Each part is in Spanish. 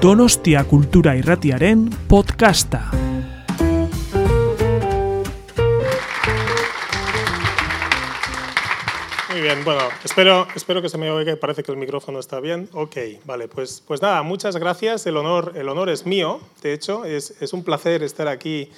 Donostia Kultura Irratiaren podcasta. Muy bien, bueno, espero, espero que se me oiga, parece que el micrófono está bien. Ok, vale, pues, pues nada, muchas gracias, el honor, el honor es mío, de hecho, es, es un placer estar aquí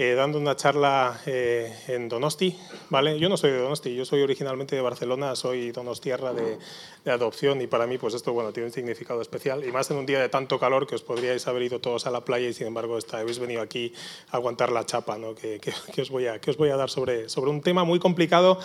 eh, dando una charla eh, en Donosti, ¿vale? Yo no soy de Donosti, yo soy originalmente de Barcelona, soy donostiarra de, de adopción y para mí pues esto bueno, tiene un significado especial y más en un día de tanto calor que os podríais haber ido todos a la playa y sin embargo está, habéis venido aquí a aguantar la chapa ¿no? que, que, que, os voy a, que os voy a dar sobre, sobre un tema muy complicado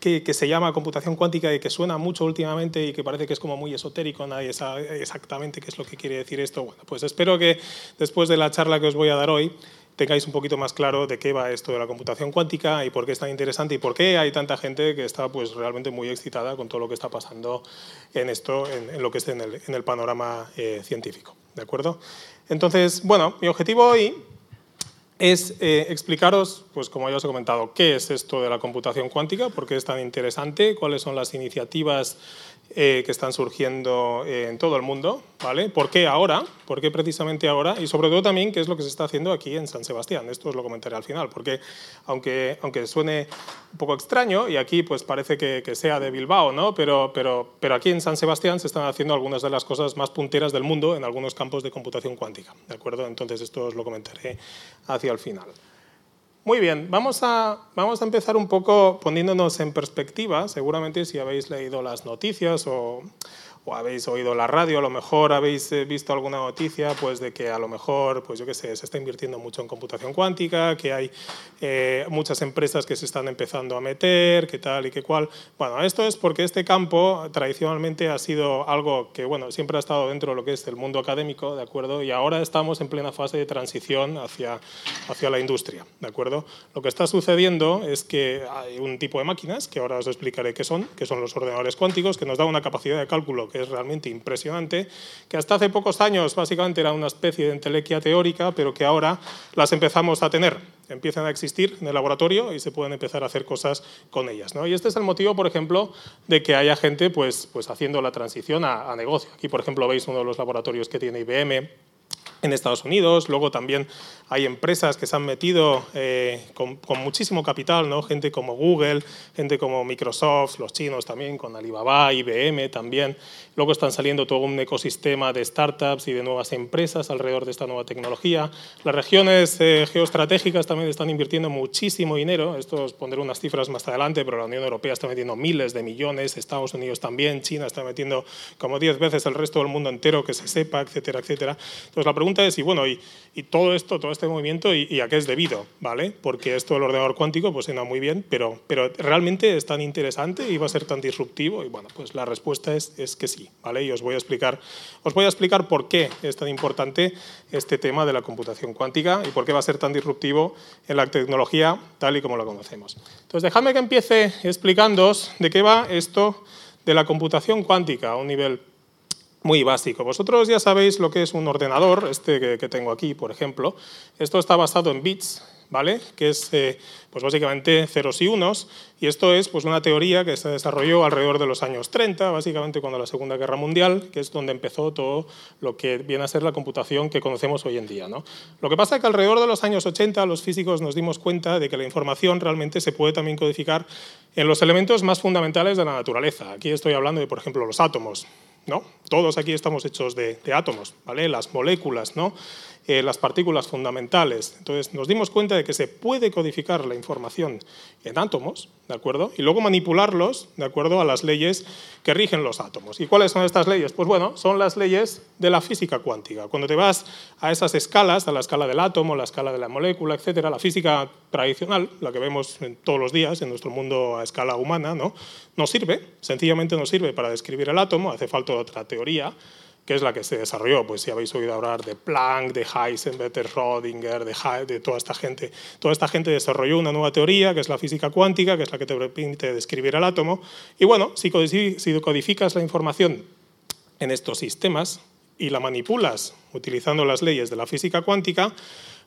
que, que, se llama computación cuántica y que suena mucho últimamente y que parece que es como muy esotérico, nadie sabe exactamente qué es lo que quiere decir esto. Bueno, pues espero que después de la charla que os voy a dar hoy tengáis un poquito más claro de qué va esto de la computación cuántica y por qué es tan interesante y por qué hay tanta gente que está pues, realmente muy excitada con todo lo que está pasando en esto, en, lo que esté en el, en el panorama eh, científico. ¿De acuerdo? Entonces, bueno, mi objetivo hoy es eh, explicaros, pues como ya os he comentado, qué es esto de la computación cuántica, por qué es tan interesante, cuáles son las iniciativas eh, que están surgiendo eh, en todo el mundo, ¿vale? ¿Por qué ahora? ¿Por qué precisamente ahora? Y sobre todo también qué es lo que se está haciendo aquí en San Sebastián. Esto os lo comentaré al final, porque aunque, aunque suene un poco extraño, y aquí pues parece que, que sea de Bilbao, ¿no? Pero, pero, pero aquí en San Sebastián se están haciendo algunas de las cosas más punteras del mundo en algunos campos de computación cuántica, ¿de acuerdo? Entonces esto os lo comentaré hacia el final. Muy bien, vamos a, vamos a empezar un poco poniéndonos en perspectiva. Seguramente si habéis leído las noticias o, o habéis oído la radio, a lo mejor habéis eh, visto alguna noticia pues, de que a lo mejor, pues yo qué sé, se está invirtiendo mucho en computación cuántica, que hay eh, muchas empresas que se están empezando a meter, que tal y que cual. Bueno, esto es porque este campo tradicionalmente ha sido algo que, bueno, siempre ha estado dentro de lo que es el mundo académico, ¿de acuerdo? Y ahora estamos en plena fase de transición hacia, hacia la industria, ¿de acuerdo? Lo que está sucediendo es que hay un tipo de máquinas, que ahora os explicaré qué son, que son los ordenadores cuánticos, que nos da una capacidad de cálculo que es realmente impresionante, que hasta hace pocos años básicamente era una especie de entelequia teórica, pero que ahora las empezamos a tener, empiezan a existir en el laboratorio y se pueden empezar a hacer cosas con ellas. ¿no? Y este es el motivo, por ejemplo, de que haya gente pues, pues haciendo la transición a, a negocio. Aquí, por ejemplo, veis uno de los laboratorios que tiene IBM, en Estados Unidos. Luego también hay empresas que se han metido eh, con, con, muchísimo capital, ¿no? gente como Google, gente como Microsoft, los chinos también, con Alibaba, IBM también. Luego están saliendo todo un ecosistema de startups y de nuevas empresas alrededor de esta nueva tecnología. Las regiones eh, geoestratégicas también están invirtiendo muchísimo dinero. Esto os pondré unas cifras más adelante, pero la Unión Europea está metiendo miles de millones, Estados Unidos también, China está metiendo como 10 veces el resto del mundo entero que se sepa, etcétera, etcétera. Entonces la pregunta es, y bueno, y, y todo esto, todo este movimiento, y, y, a qué es debido? ¿Vale? Porque esto del ordenador cuántico pues suena muy bien, pero, pero realmente es tan interesante y va a ser tan disruptivo, y bueno, pues la respuesta es, es que sí, ¿vale? Y os voy a explicar, os voy a explicar por qué es tan importante este tema de la computación cuántica y por qué va a ser tan disruptivo en la tecnología tal y como la conocemos. Entonces, dejadme que empiece explicándoos de qué va esto de la computación cuántica a un nivel muy básico. Vosotros ya sabéis lo que es un ordenador, este que, tengo aquí, por ejemplo. Esto está basado en bits, ¿vale? que es eh, pues básicamente ceros y unos, y esto es pues, una teoría que se desarrolló alrededor de los años 30, básicamente cuando la Segunda Guerra Mundial, que es donde empezó todo lo que viene a ser la computación que conocemos hoy en día. ¿no? Lo que pasa es que alrededor de los años 80 los físicos nos dimos cuenta de que la información realmente se puede también codificar en los elementos más fundamentales de la naturaleza. Aquí estoy hablando de, por ejemplo, los átomos. ¿No? Todos aquí estamos hechos de, átomos, ¿vale? las moléculas, ¿no? Eh, las partículas fundamentales. Entonces nos dimos cuenta de que se puede codificar la información en átomos, ¿de acuerdo? Y luego manipularlos de acuerdo a las leyes que rigen los átomos. ¿Y cuáles son estas leyes? Pues bueno, son las leyes de la física cuántica. Cuando te vas a esas escalas, a la escala del átomo, la escala de la molécula, etcétera, la física tradicional, la que vemos todos los días en nuestro mundo a escala humana, ¿no? No sirve, sencillamente no sirve para describir el átomo, hace falta otra teoría que es la que se desarrolló. Pues si habéis oído hablar de Planck, de Heisenberg, de Schrödinger, de, toda esta gente. Toda esta gente desarrolló una nueva teoría, que es la física cuántica, que es la que te permite describir el átomo. Y bueno, si codificas la información en estos sistemas y la manipulas utilizando las leyes de la física cuántica,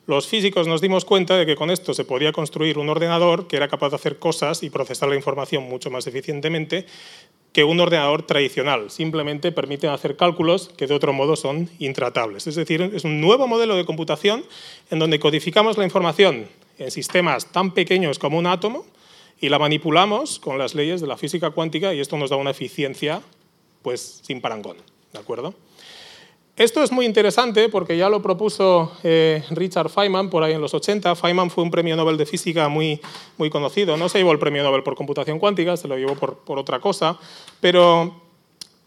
los físicos nos dimos cuenta de que con esto se podía construir un ordenador que era capaz de hacer cosas y procesar la información mucho más eficientemente que un ordenador tradicional. Simplemente permiten hacer cálculos que de otro modo son intratables. Es decir, es un nuevo modelo de computación en donde codificamos la información en sistemas tan pequeños como un átomo y la manipulamos con las leyes de la física cuántica y esto nos da una eficiencia pues sin parangón, ¿de acuerdo? Esto es muy interesante porque ya lo propuso eh, Richard Feynman por ahí en los 80. Feynman fue un premio Nobel de física muy, muy conocido. No se llevó el premio Nobel por computación cuántica, se lo llevó por, por otra cosa, pero,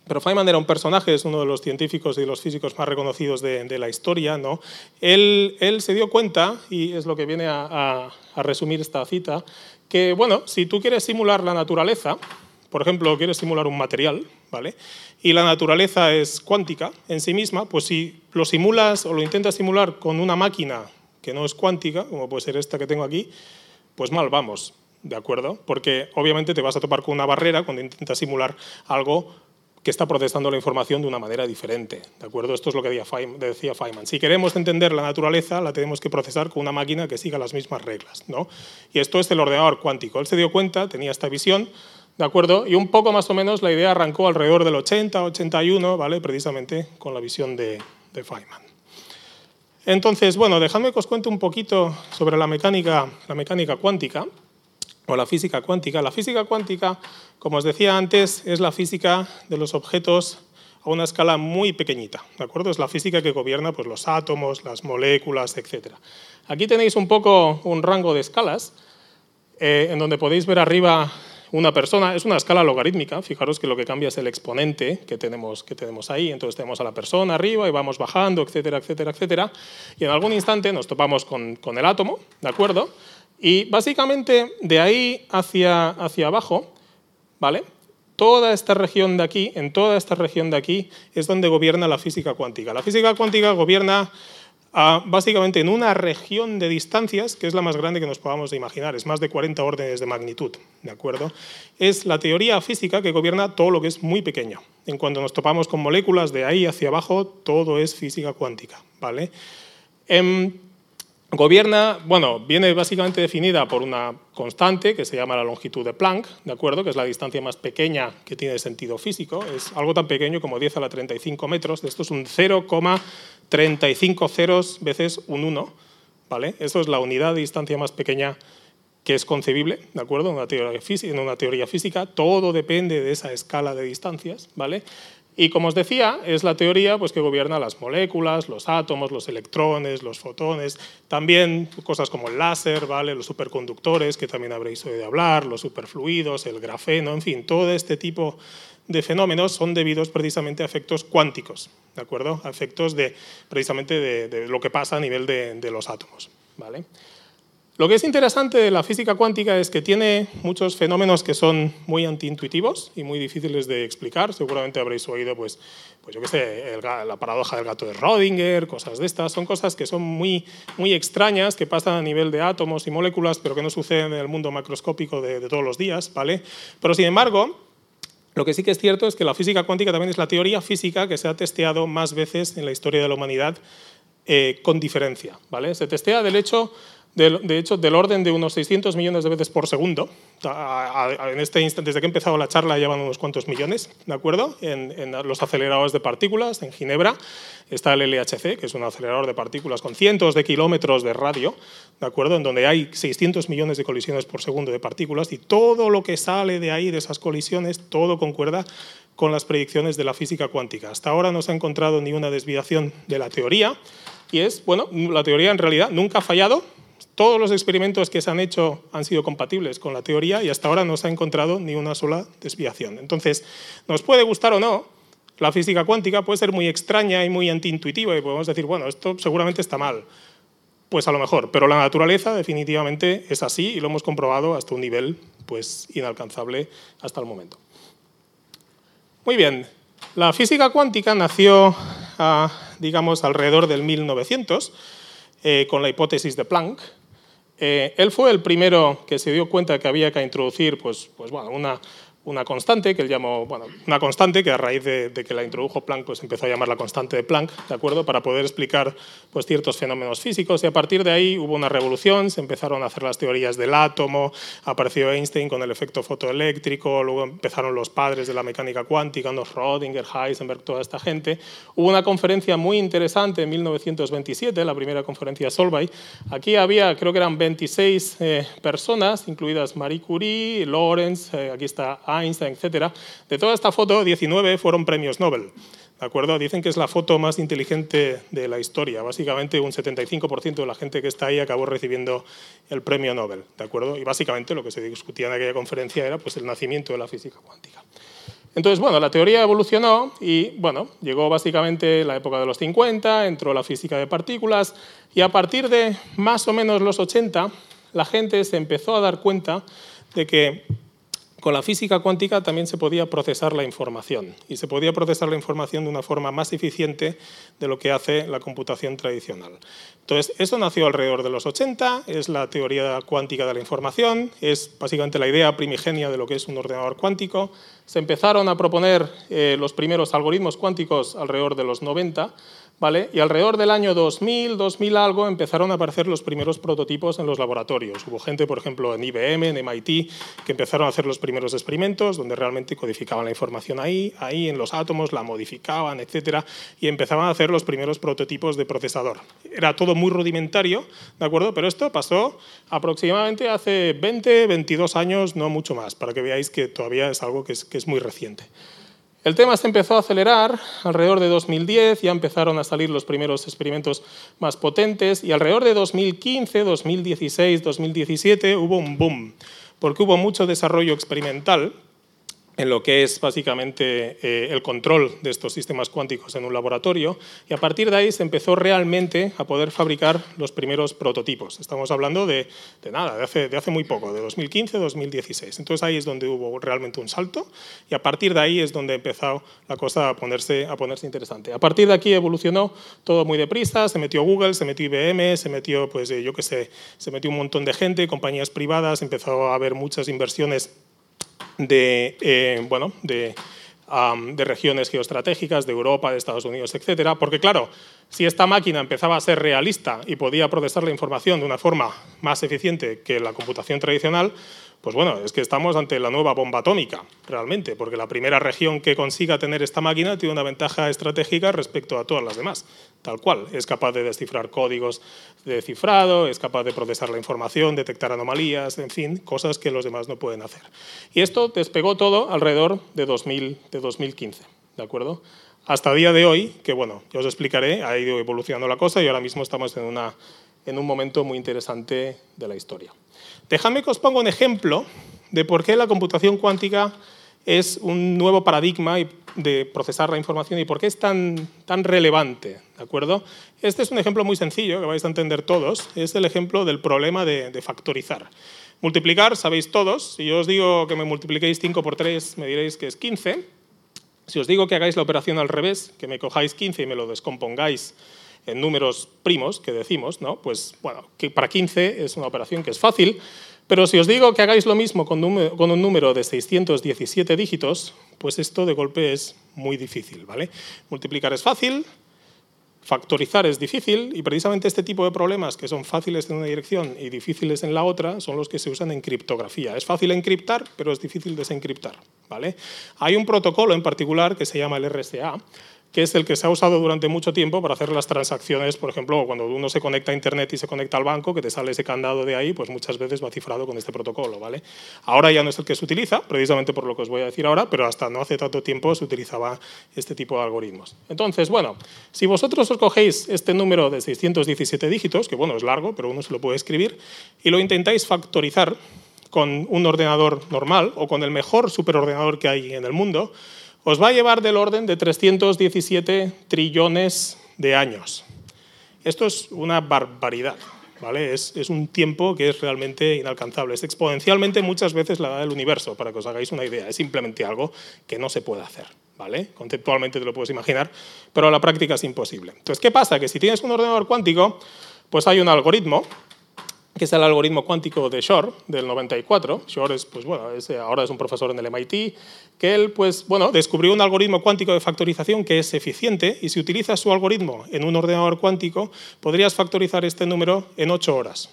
pero Feynman era un personaje, es uno de los científicos y los físicos más reconocidos de, la historia. ¿no? Él, él, se dio cuenta, y es lo que viene a, a, a resumir esta cita, que bueno, si tú quieres simular la naturaleza, por ejemplo, quieres simular un material, ¿vale? Y la naturaleza es cuántica en sí misma, pues si lo simulas o lo intentas simular con una máquina que no es cuántica, como puede ser esta que tengo aquí, pues mal vamos, ¿de acuerdo? Porque obviamente te vas a topar con una barrera cuando intentas simular algo que está procesando la información de una manera diferente. ¿De acuerdo? Esto es lo que decía Feynman. Si queremos entender la naturaleza, la tenemos que procesar con una máquina que siga las mismas reglas. ¿no? Y esto es el ordenador cuántico. Él se dio cuenta, tenía esta visión, ¿de acuerdo? Y un poco más o menos la idea arrancó alrededor del 80, 81, ¿vale? Precisamente con la visión de, Feynman. Entonces, bueno, dejadme que os cuente un poquito sobre la mecánica, la mecánica cuántica o la física cuántica. La física cuántica, como os decía antes, es la física de los objetos a una escala muy pequeñita, ¿de acuerdo? Es la física que gobierna pues, los átomos, las moléculas, etc. Aquí tenéis un poco un rango de escalas, eh, en donde podéis ver arriba una persona, es una escala logarítmica, fijaros que lo que cambia es el exponente que tenemos, que tenemos ahí, entonces tenemos a la persona arriba y vamos bajando, etcétera, etcétera, etcétera, y en algún instante nos topamos con, con el átomo, ¿de acuerdo? Y básicamente de ahí hacia, hacia abajo, ¿vale? Toda esta región de aquí, en toda esta región de aquí, es donde gobierna la física cuántica. La física cuántica gobierna básicamente en una región de distancias, que es la más grande que nos podamos imaginar, es más de 40 órdenes de magnitud, ¿de acuerdo? Es la teoría física que gobierna todo lo que es muy pequeño. En cuanto nos topamos con moléculas de ahí hacia abajo, todo es física cuántica, ¿vale? Um, Gobierna, bueno, viene básicamente definida por una constante que se llama la longitud de Planck, ¿de acuerdo? Que es la distancia más pequeña que tiene sentido físico. Es algo tan pequeño como 10 a la 35 metros. Esto es un 0,35 ceros veces un 1, ¿vale? Esto es la unidad de distancia más pequeña que es concebible, ¿de acuerdo? En una teoría física, en una teoría física todo depende de esa escala de distancias, ¿vale? Y como os decía, es la teoría pues, que gobierna las moléculas, los átomos, los electrones, los fotones, también cosas como el láser, ¿vale? los superconductores, que también habréis oído hablar, los superfluidos, el grafeno, en fin, todo este tipo de fenómenos son debidos precisamente a efectos cuánticos, ¿de acuerdo? A efectos de, precisamente de, lo que pasa a nivel de, los átomos, ¿vale? Lo que es interesante de la física cuántica es que tiene muchos fenómenos que son muy antiintuitivos y muy difíciles de explicar. Seguramente habréis oído, pues, pues yo qué sé, el, la paradoja del gato de Rödinger, cosas de estas. Son cosas que son muy, muy extrañas, que pasan a nivel de átomos y moléculas, pero que no suceden en el mundo macroscópico de, de todos los días, ¿vale? Pero sin embargo, lo que sí que es cierto es que la física cuántica también es la teoría física que se ha testeado más veces en la historia de la humanidad eh, con diferencia, ¿vale? Se testea del hecho de, hecho, del orden de unos 600 millones de veces por segundo. En este instante, desde que he empezado la charla, llevan unos cuantos millones, ¿de acuerdo? En, los aceleradores de partículas, en Ginebra, está el LHC, que es un acelerador de partículas con cientos de kilómetros de radio, ¿de acuerdo? En donde hay 600 millones de colisiones por segundo de partículas y todo lo que sale de ahí, de esas colisiones, todo concuerda con las predicciones de la física cuántica. Hasta ahora no se ha encontrado ni una desviación de la teoría y es, bueno, la teoría en realidad nunca ha fallado, todos los experimentos que se han hecho han sido compatibles con la teoría y hasta ahora no se ha encontrado ni una sola desviación. Entonces, nos puede gustar o no, la física cuántica puede ser muy extraña y muy antiintuitiva y podemos decir, bueno, esto seguramente está mal. Pues a lo mejor, pero la naturaleza definitivamente es así y lo hemos comprobado hasta un nivel pues, inalcanzable hasta el momento. Muy bien, la física cuántica nació, digamos, alrededor del 1900 eh, con la hipótesis de Planck, eh, él fue el primero que se dio cuenta que había que introducir pues, pues, bueno, una, una constante que él llamó, bueno, una constante que a raíz de, que la introdujo Planck, pues empezó a llamar la constante de Planck, ¿de acuerdo? Para poder explicar pues, ciertos fenómenos físicos y a partir de ahí hubo una revolución, se empezaron a hacer las teorías del átomo, apareció Einstein con el efecto fotoeléctrico, luego empezaron los padres de la mecánica cuántica, los Rödinger, Heisenberg, toda esta gente. Hubo una conferencia muy interesante en 1927, la primera conferencia Solvay. Aquí había, creo que eran 26 eh, personas, incluidas Marie Curie, Lawrence, eh, aquí está Einstein, etc. De toda esta foto, 19 fueron premios Nobel. ¿De acuerdo? Dicen que es la foto más inteligente de la historia. Básicamente un 75% de la gente que está ahí acabó recibiendo el premio Nobel. ¿De acuerdo? Y básicamente lo que se discutía en aquella conferencia era pues, el nacimiento de la física cuántica. Entonces, bueno, la teoría evolucionó y, bueno, llegó básicamente la época de los 50, entró la física de partículas y a partir de más o menos los 80, la gente se empezó a dar cuenta de que con la física cuántica también se podía procesar la información y se podía procesar la información de una forma más eficiente de lo que hace la computación tradicional. Entonces, eso nació alrededor de los 80, es la teoría cuántica de la información, es básicamente la idea primigenia de lo que es un ordenador cuántico. Se empezaron a proponer eh, los primeros algoritmos cuánticos alrededor de los 90 y alrededor del año 2000, 2000 algo, empezaron a aparecer los primeros prototipos en los laboratorios. Hubo gente, por ejemplo, en IBM, en MIT, que empezaron a hacer los primeros experimentos donde realmente codificaban la información ahí, ahí en los átomos, la modificaban, etcétera, y empezaban a hacer los primeros prototipos de procesador. Era todo muy rudimentario, ¿de acuerdo? Pero esto pasó aproximadamente hace 20, 22 años, no mucho más, para que veáis que todavía es algo que es muy reciente. El tema se empezó a acelerar alrededor de 2010, ya empezaron a salir los primeros experimentos más potentes y alrededor de 2015, 2016, 2017 hubo un boom, porque hubo mucho desarrollo experimental en lo que es básicamente eh, el control de estos sistemas cuánticos en un laboratorio y a partir de ahí se empezó realmente a poder fabricar los primeros prototipos. Estamos hablando de, nada, de hace, de hace, muy poco, de 2015-2016. Entonces ahí es donde hubo realmente un salto y a partir de ahí es donde empezó la cosa a ponerse, a ponerse interesante. A partir de aquí evolucionó todo muy deprisa, se metió Google, se metió IBM, se metió, pues eh, yo qué sé, se metió un montón de gente, compañías privadas, empezó a haber muchas inversiones de, eh, bueno, de, de regiones geoestratégicas, de Europa, de Estados Unidos, etcétera, porque claro, si esta máquina empezaba a ser realista y podía procesar la información de una forma más eficiente que la computación tradicional, pues bueno, es que estamos ante la nueva bomba atómica, realmente, porque la primera región que consiga tener esta máquina tiene una ventaja estratégica respecto a todas las demás, tal cual. Es capaz de descifrar códigos de cifrado, es capaz de procesar la información, detectar anomalías, en fin, cosas que los demás no pueden hacer. Y esto despegó todo alrededor de, 2000, de 2015, ¿de acuerdo? Hasta día de hoy, que bueno, ya os explicaré, ha ido evolucionando la cosa y ahora mismo estamos en, una, en un momento muy interesante de la historia. Dejadme que os ponga un ejemplo de por qué la computación cuántica es un nuevo paradigma de procesar la información y por qué es tan, tan relevante. ¿de acuerdo? Este es un ejemplo muy sencillo que vais a entender todos. Es el ejemplo del problema de, de factorizar. Multiplicar, sabéis todos. Si yo os digo que me multipliquéis 5 por 3, me diréis que es 15. Si os digo que hagáis la operación al revés, que me cojáis 15 y me lo descompongáis en números primos, que decimos, ¿no? pues bueno, para 15 es una operación que es fácil, pero si os digo que hagáis lo mismo con, con, un número de 617 dígitos, pues esto de golpe es muy difícil. ¿vale? Multiplicar es fácil, factorizar es difícil y precisamente este tipo de problemas que son fáciles en una dirección y difíciles en la otra son los que se usan en criptografía. Es fácil encriptar, pero es difícil desencriptar. ¿vale? Hay un protocolo en particular que se llama el RSA, que es el que se ha usado durante mucho tiempo para hacer las transacciones, por ejemplo, cuando uno se conecta a Internet y se conecta al banco, que te sale ese candado de ahí, pues muchas veces va cifrado con este protocolo. ¿vale? Ahora ya no es el que se utiliza, precisamente por lo que os voy a decir ahora, pero hasta no hace tanto tiempo se utilizaba este tipo de algoritmos. Entonces, bueno, si vosotros os cogéis este número de 617 dígitos, que bueno, es largo, pero uno se lo puede escribir, y lo intentáis factorizar con un ordenador normal o con el mejor superordenador que hay en el mundo, os va a llevar del orden de 317 trillones de años. Esto es una barbaridad. ¿Vale? Es, un tiempo que es realmente inalcanzable. Es exponencialmente muchas veces la edad del universo, para que os hagáis una idea. Es simplemente algo que no se puede hacer. ¿vale? Conceptualmente te lo puedes imaginar, pero a la práctica es imposible. Entonces, ¿qué pasa? Que si tienes un ordenador cuántico, pues hay un algoritmo que es el algoritmo cuántico de Shor del 94. Shor es, pues bueno, ahora es un profesor en el MIT, que él, pues bueno, descubrió un algoritmo cuántico de factorización que es eficiente y si utilizas su algoritmo en un ordenador cuántico, podrías factorizar este número en 8 horas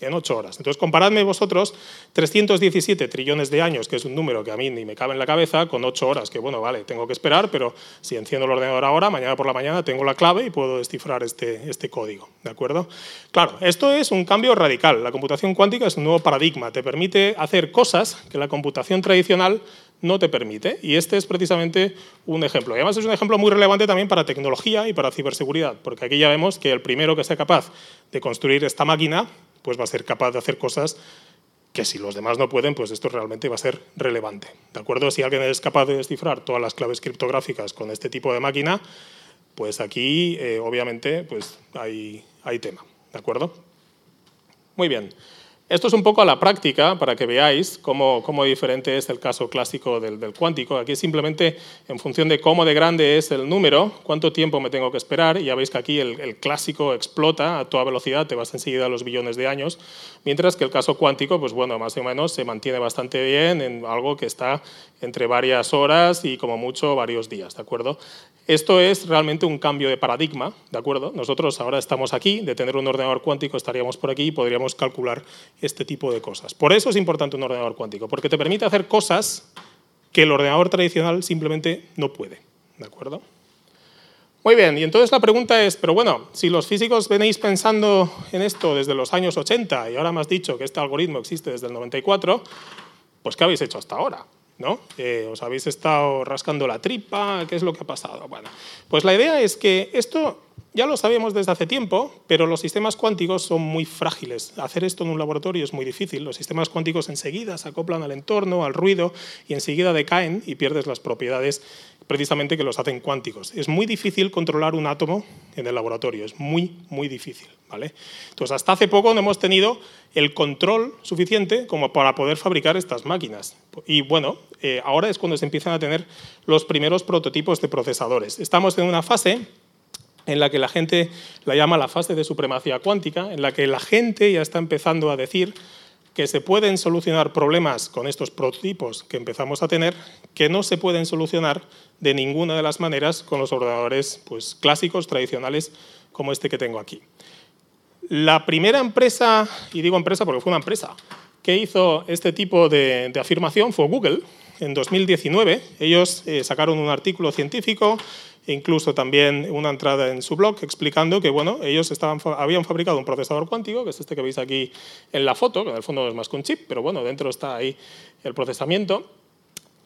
en 8 horas. Entonces, comparadme vosotros 317 trillones de años, que es un número que a mí ni me cabe en la cabeza, con 8 horas, que bueno, vale, tengo que esperar, pero si enciendo el ordenador ahora, mañana por la mañana tengo la clave y puedo descifrar este, este código. ¿De acuerdo? Claro, esto es un cambio radical. La computación cuántica es un nuevo paradigma. Te permite hacer cosas que la computación tradicional no te permite. Y este es precisamente un ejemplo. Y además es un ejemplo muy relevante también para tecnología y para ciberseguridad, porque aquí ya vemos que el primero que sea capaz de construir esta máquina pues va a ser capaz de hacer cosas que si los demás no pueden, pues esto realmente va a ser relevante. ¿De acuerdo? Si alguien es capaz de descifrar todas las claves criptográficas con este tipo de máquina, pues aquí eh, obviamente pues hay, hay tema. ¿De acuerdo? Muy bien. Esto es un poco a la práctica para que veáis cómo, diferente es el caso clásico del, cuántico. Aquí simplemente en función de cómo de grande es el número, cuánto tiempo me tengo que esperar, ya veis que aquí el, el, clásico explota a toda velocidad, te vas enseguida a los billones de años, mientras que el caso cuántico, pues bueno, más o menos se mantiene bastante bien en algo que está entre varias horas y como mucho varios días, ¿de acuerdo? Esto es realmente un cambio de paradigma, ¿de acuerdo? Nosotros ahora estamos aquí, de tener un ordenador cuántico estaríamos por aquí y podríamos calcular este tipo de cosas. Por eso es importante un ordenador cuántico, porque te permite hacer cosas que el ordenador tradicional simplemente no puede, ¿de acuerdo? Muy bien, y entonces la pregunta es, pero bueno, si los físicos venéis pensando en esto desde los años 80 y ahora me has dicho que este algoritmo existe desde el 94, pues ¿qué habéis hecho hasta ahora? ¿No? Os habéis estado rascando la tripa, ¿qué es lo que ha pasado? Bueno, pues la idea es que esto ya lo sabíamos desde hace tiempo, pero los sistemas cuánticos son muy frágiles. Hacer esto en un laboratorio es muy difícil. Los sistemas cuánticos enseguida se acoplan al entorno, al ruido, y enseguida decaen y pierdes las propiedades precisamente que los hacen cuánticos. Es muy difícil controlar un átomo en el laboratorio, es muy, muy difícil. ¿vale? Entonces, hasta hace poco no hemos tenido el control suficiente como para poder fabricar estas máquinas. Y bueno, eh, ahora es cuando se empiezan a tener los primeros prototipos de procesadores. Estamos en una fase en la que la gente la llama la fase de supremacía cuántica, en la que la gente ya está empezando a decir que se pueden solucionar problemas con estos prototipos que empezamos a tener, que no se pueden solucionar de ninguna de las maneras con los ordenadores pues, clásicos, tradicionales, como este que tengo aquí. La primera empresa, y digo empresa porque fue una empresa, que hizo este tipo de, afirmación fue Google. En 2019 ellos eh, sacaron un artículo científico incluso también una entrada en su blog explicando que bueno, ellos estaban, habían fabricado un procesador cuántico, que es este que veis aquí en la foto, que en el fondo es más que un chip, pero bueno, dentro está ahí el procesamiento.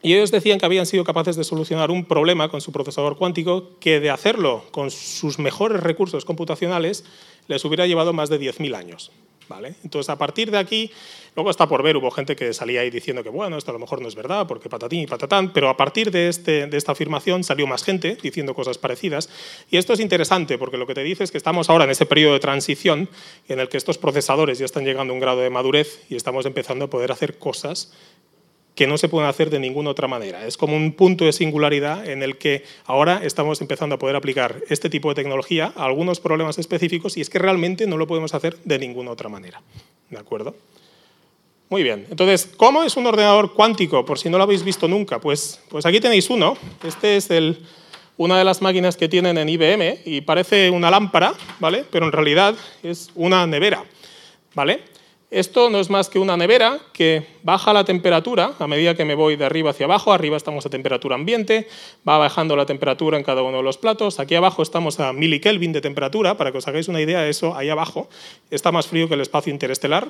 Y ellos decían que habían sido capaces de solucionar un problema con su procesador cuántico que de hacerlo con sus mejores recursos computacionales les hubiera llevado más de 10.000 años. ¿Vale? Entonces, a partir de aquí, luego está por ver, hubo gente que salía ahí diciendo que, bueno, esto a lo mejor no es verdad, porque patatín y patatán, pero a partir de, este, de esta afirmación salió más gente diciendo cosas parecidas. Y esto es interesante, porque lo que te dice es que estamos ahora en ese periodo de transición en el que estos procesadores ya están llegando a un grado de madurez y estamos empezando a poder hacer cosas que no se pueden hacer de ninguna otra manera. Es como un punto de singularidad en el que ahora estamos empezando a poder aplicar este tipo de tecnología a algunos problemas específicos y es que realmente no lo podemos hacer de ninguna otra manera. ¿De acuerdo? Muy bien. Entonces, ¿cómo es un ordenador cuántico? Por si no lo habéis visto nunca, pues, pues aquí tenéis uno. Este es el, una de las máquinas que tienen en IBM y parece una lámpara, ¿vale? Pero en realidad es una nevera, ¿vale? Esto no es más que una nevera que baja la temperatura a medida que me voy de arriba hacia abajo. Arriba estamos a temperatura ambiente, va bajando la temperatura en cada uno de los platos. Aquí abajo estamos a milikelvin de temperatura, para que os hagáis una idea de eso, ahí abajo está más frío que el espacio interestelar.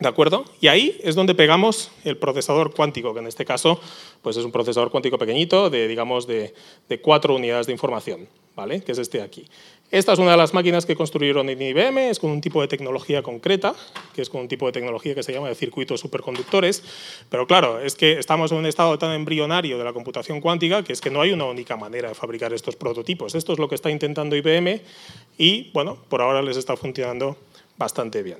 ¿De acuerdo? Y ahí es donde pegamos el procesador cuántico, que en este caso pues es un procesador cuántico pequeñito de, digamos, de, cuatro unidades de información, ¿vale? que es este de aquí. Esta es una de las máquinas que construyeron en IBM, es con un tipo de tecnología concreta, que es con un tipo de tecnología que se llama de circuitos superconductores, pero claro, es que estamos en un estado tan embrionario de la computación cuántica que es que no hay una única manera de fabricar estos prototipos. Esto es lo que está intentando IBM y, bueno, por ahora les está funcionando bastante bien.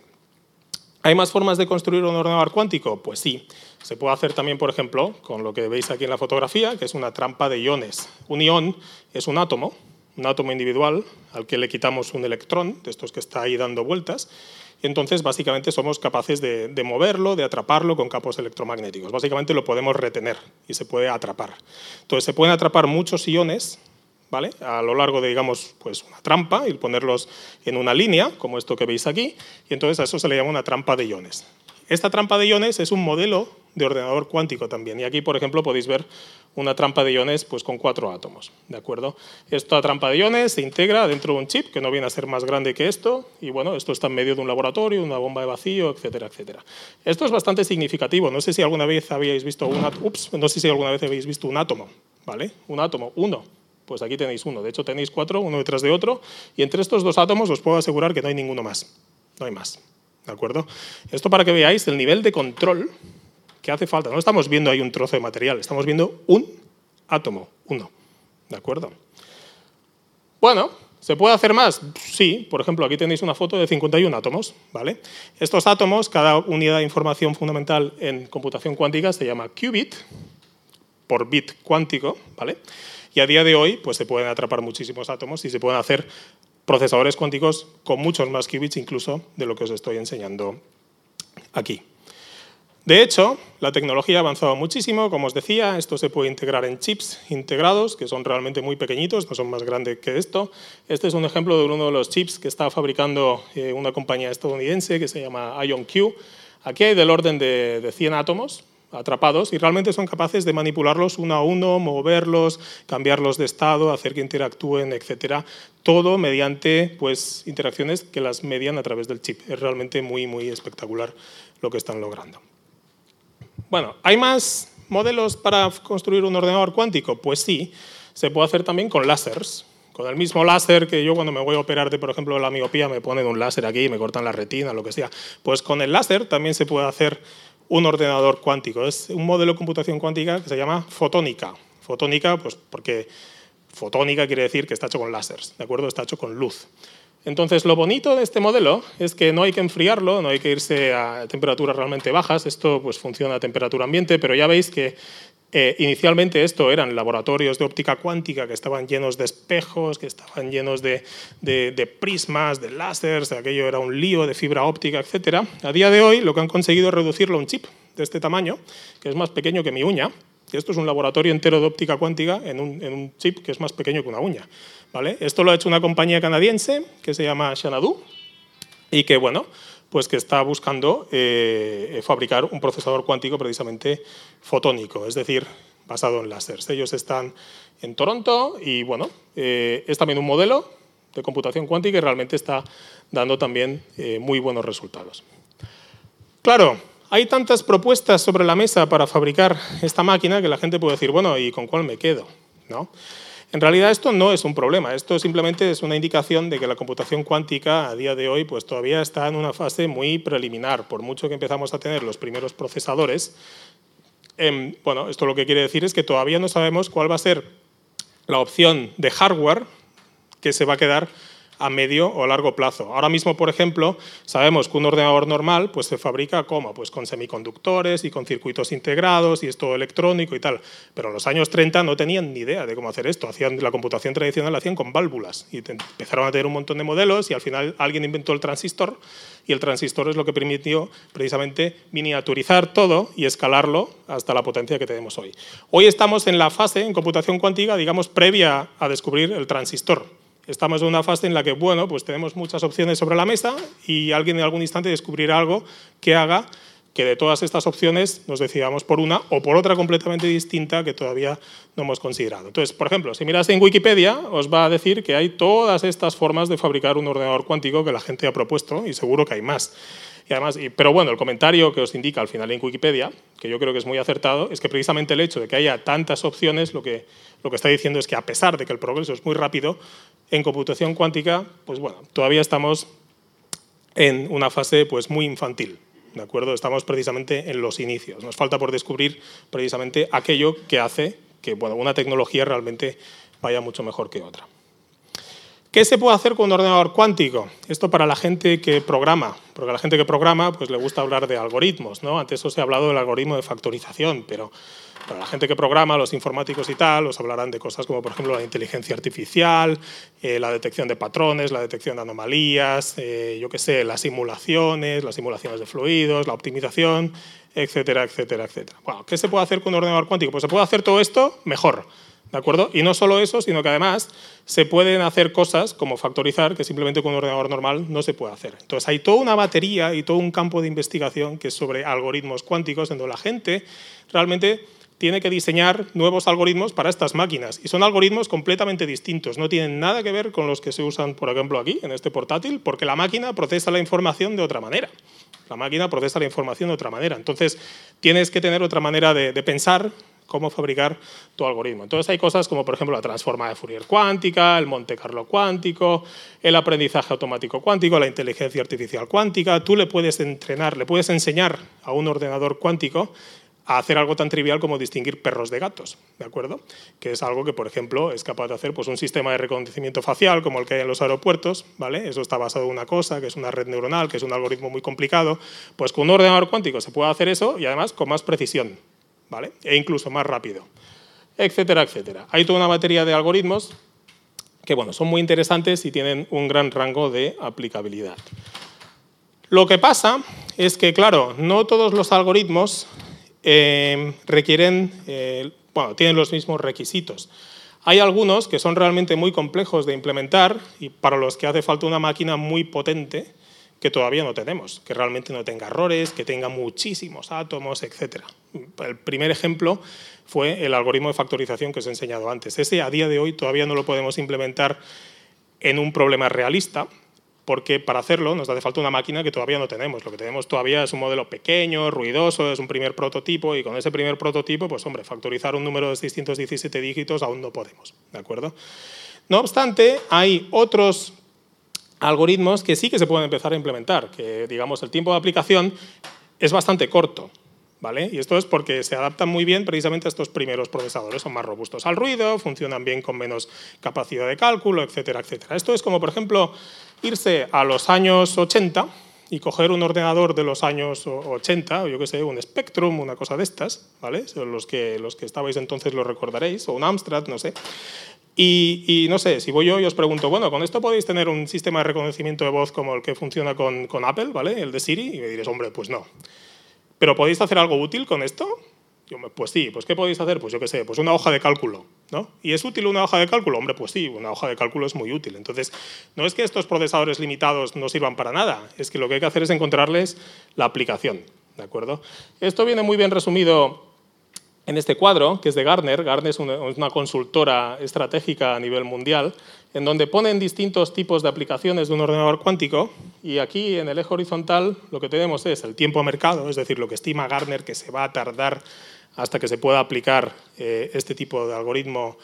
¿Hay más formas de construir un ordenador cuántico? Pues sí. Se puede hacer también, por ejemplo, con lo que veis aquí en la fotografía, que es una trampa de iones. Un ión es un átomo, un átomo individual al que le quitamos un electrón, de estos que está ahí dando vueltas, entonces básicamente somos capaces de, de, moverlo, de atraparlo con campos electromagnéticos. Básicamente lo podemos retener y se puede atrapar. Entonces se pueden atrapar muchos iones ¿vale? a lo largo de digamos, pues una trampa y ponerlos en una línea, como esto que veis aquí, y entonces a eso se le llama una trampa de iones. Esta trampa de iones es un modelo de ordenador cuántico también. Y aquí, por ejemplo, podéis ver una trampa de iones pues, con cuatro átomos. ¿de acuerdo? Esta trampa de iones se integra dentro de un chip que no viene a ser más grande que esto. Y bueno, esto está en medio de un laboratorio, una bomba de vacío, etcétera, etcétera. Esto es bastante significativo. No sé si alguna vez habíais visto un, ups, no sé si alguna vez habéis visto un átomo. ¿vale? Un átomo, uno. Pues aquí tenéis uno. De hecho, tenéis cuatro, uno detrás de otro. Y entre estos dos átomos os puedo asegurar que no hay ninguno más. No hay más. ¿De acuerdo? Esto para que veáis el nivel de control que hace falta. No estamos viendo ahí un trozo de material, estamos viendo un átomo, uno. ¿De acuerdo? Bueno, ¿se puede hacer más? Sí, por ejemplo, aquí tenéis una foto de 51 átomos. ¿vale? Estos átomos, cada unidad de información fundamental en computación cuántica se llama qubit, por bit cuántico, ¿vale? Y a día de hoy pues, se pueden atrapar muchísimos átomos y se pueden hacer procesadores cuánticos con muchos más qubits incluso de lo que os estoy enseñando aquí. De hecho, la tecnología ha avanzado muchísimo, como os decía, esto se puede integrar en chips integrados, que son realmente muy pequeñitos, no son más grandes que esto. Este es un ejemplo de uno de los chips que está fabricando eh, una compañía estadounidense que se llama IonQ. Aquí hay del orden de, de 100 átomos, atrapados y realmente son capaces de manipularlos uno a uno, moverlos, cambiarlos de estado, hacer que interactúen, etcétera. Todo mediante pues, interacciones que las median a través del chip. Es realmente muy, muy espectacular lo que están logrando. Bueno, ¿hay más modelos para construir un ordenador cuántico? Pues sí, se puede hacer también con láseres. Con el mismo láser que yo cuando me voy a operar de, por ejemplo, la miopía, me ponen un láser aquí, me cortan la retina, lo que sea. Pues con el láser también se puede hacer un ordenador cuántico. Es un modelo de computación cuántica que se llama fotónica. Fotónica, pues porque fotónica quiere decir que está hecho con láseres, ¿de acuerdo? Está hecho con luz. Entonces, lo bonito de este modelo es que no hay que enfriarlo, no hay que irse a temperaturas realmente bajas. Esto pues, funciona a temperatura ambiente, pero ya veis que eh, inicialmente esto eran laboratorios de óptica cuántica que estaban llenos de espejos, que estaban llenos de, prismas, de láseres, aquello era un lío de fibra óptica, etc. A día de hoy lo que han conseguido es reducirlo a un chip de este tamaño, que es más pequeño que mi uña, esto es un laboratorio entero de óptica cuántica en un, chip que es más pequeño que una uña. Esto lo ha hecho una compañía canadiense que se llama Xanadu y que, bueno, pues que está buscando eh, fabricar un procesador cuántico precisamente fotónico, es decir, basado en láseres. Ellos están en Toronto y bueno, eh, es también un modelo de computación cuántica y realmente está dando también eh, muy buenos resultados. Claro, hay tantas propuestas sobre la mesa para fabricar esta máquina que la gente puede decir, bueno, ¿y con cuál me quedo? ¿No? En realidad esto no es un problema, esto simplemente es una indicación de que la computación cuántica a día de hoy pues todavía está en una fase muy preliminar, por mucho que empezamos a tener los primeros procesadores. Em, bueno, esto lo que quiere decir es que todavía no sabemos cuál va a ser la opción de hardware que se va a quedar a medio o largo plazo. Ahora mismo, por ejemplo, sabemos que un ordenador normal pues, se fabrica ¿cómo? Pues con semiconductores y con circuitos integrados y es todo electrónico y tal. Pero en los años 30 no tenían ni idea de cómo hacer esto. Hacían, la computación tradicional la hacían con válvulas y empezaron a tener un montón de modelos y al final alguien inventó el transistor y el transistor es lo que permitió precisamente miniaturizar todo y escalarlo hasta la potencia que tenemos hoy. Hoy estamos en la fase en computación cuántica, digamos, previa a descubrir el transistor estamos en una fase en la que, bueno, pues tenemos muchas opciones sobre la mesa y alguien en algún instante descubrirá algo que haga que de todas estas opciones nos decidamos por una o por otra completamente distinta que todavía no hemos considerado. Entonces, por ejemplo, si miras en Wikipedia, os va a decir que hay todas estas formas de fabricar un ordenador cuántico que la gente ha propuesto y seguro que hay más. Y además, pero bueno, el comentario que os indica al final en Wikipedia, que yo creo que es muy acertado, es que precisamente el hecho de que haya tantas opciones lo que, lo que está diciendo es que a pesar de que el progreso es muy rápido, en computación cuántica, pues bueno, todavía estamos en una fase pues muy infantil. ¿De acuerdo? Estamos precisamente en los inicios. Nos falta por descubrir precisamente aquello que hace que bueno, una tecnología realmente vaya mucho mejor que otra. ¿Qué se puede hacer con un ordenador cuántico? Esto para la gente que programa, porque a la gente que programa pues, le gusta hablar de algoritmos. ¿no? Antes os he hablado del algoritmo de factorización, pero para la gente que programa, los informáticos y tal, os hablarán de cosas como, por ejemplo, la inteligencia artificial, eh, la detección de patrones, la detección de anomalías, eh, yo qué sé, las simulaciones, las simulaciones de fluidos, la optimización, etcétera, etcétera, etcétera. Bueno, ¿qué se puede hacer con un ordenador cuántico? Pues se puede hacer todo esto mejor. ¿De acuerdo? Y no solo eso, sino que además se pueden hacer cosas como factorizar que simplemente con un ordenador normal no se puede hacer. Entonces hay toda una batería y todo un campo de investigación que es sobre algoritmos cuánticos, en donde la gente realmente tiene que diseñar nuevos algoritmos para estas máquinas. Y son algoritmos completamente distintos, no tienen nada que ver con los que se usan, por ejemplo, aquí, en este portátil, porque la máquina procesa la información de otra manera. La máquina procesa la información de otra manera. Entonces, tienes que tener otra manera de, de pensar cómo fabricar tu algoritmo. Entonces hay cosas como, por ejemplo, la transforma de Fourier cuántica, el Monte Carlo cuántico, el aprendizaje automático cuántico, la inteligencia artificial cuántica. Tú le puedes entrenar, le puedes enseñar a un ordenador cuántico a hacer algo tan trivial como distinguir perros de gatos, ¿de acuerdo? Que es algo que, por ejemplo, es capaz de hacer pues, un sistema de reconocimiento facial como el que hay en los aeropuertos, ¿vale? Eso está basado en una cosa, que es una red neuronal, que es un algoritmo muy complicado. Pues con un ordenador cuántico se puede hacer eso y además con más precisión, E incluso más rápido, etcétera, etcétera. Hay toda una batería de algoritmos que, bueno, son muy interesantes y tienen un gran rango de aplicabilidad. Lo que pasa es que, claro, no todos los algoritmos eh, requieren, eh, bueno, tienen los mismos requisitos. Hay algunos que son realmente muy complejos de implementar y para los que hace falta una máquina muy potente que todavía no tenemos, que realmente no tenga errores, que tenga muchísimos átomos, etc. El primer ejemplo fue el algoritmo de factorización que os he enseñado antes. Ese a día de hoy todavía no lo podemos implementar en un problema realista, porque para hacerlo nos hace falta una máquina que todavía no tenemos. Lo que tenemos todavía es un modelo pequeño, ruidoso, es un primer prototipo y con ese primer prototipo, pues hombre, factorizar un número de 617 dígitos aún no podemos, ¿de acuerdo? No obstante, hay otros algoritmos que sí que se pueden empezar a implementar, que digamos el tiempo de aplicación es bastante corto, ¿Vale? Y esto es porque se adaptan muy bien precisamente a estos primeros procesadores, son más robustos al ruido, funcionan bien con menos capacidad de cálculo, etcétera, etcétera. Esto es como, por ejemplo, irse a los años 80 y coger un ordenador de los años 80, o yo qué sé, un Spectrum, una cosa de estas, ¿vale? Los que, los que estabais entonces lo recordaréis, o un Amstrad, no sé. Y, no sé, si voy yo y os pregunto, bueno, con esto podéis tener un sistema de reconocimiento de voz como el que funciona con, con Apple, ¿vale? El de Siri, y me diréis, hombre, pues no. ¿Pero podéis hacer algo útil con esto? Yo, pues sí, pues ¿qué podéis hacer? Pues yo qué sé, pues una hoja de cálculo, ¿no? ¿Y es útil una hoja de cálculo? Hombre, pues sí, una hoja de cálculo es muy útil. Entonces, no es que estos procesadores limitados no sirvan para nada, es que lo que hay que hacer es encontrarles la aplicación, ¿de acuerdo? Esto viene muy bien resumido en este cuadro, que es de Gartner, Gartner es una, consultora estratégica a nivel mundial, en donde ponen distintos tipos de aplicaciones de un ordenador cuántico, y aquí en el eje horizontal lo que tenemos es el tiempo mercado, es decir, lo que estima Gartner que se va a tardar hasta que se pueda aplicar eh, este tipo de algoritmo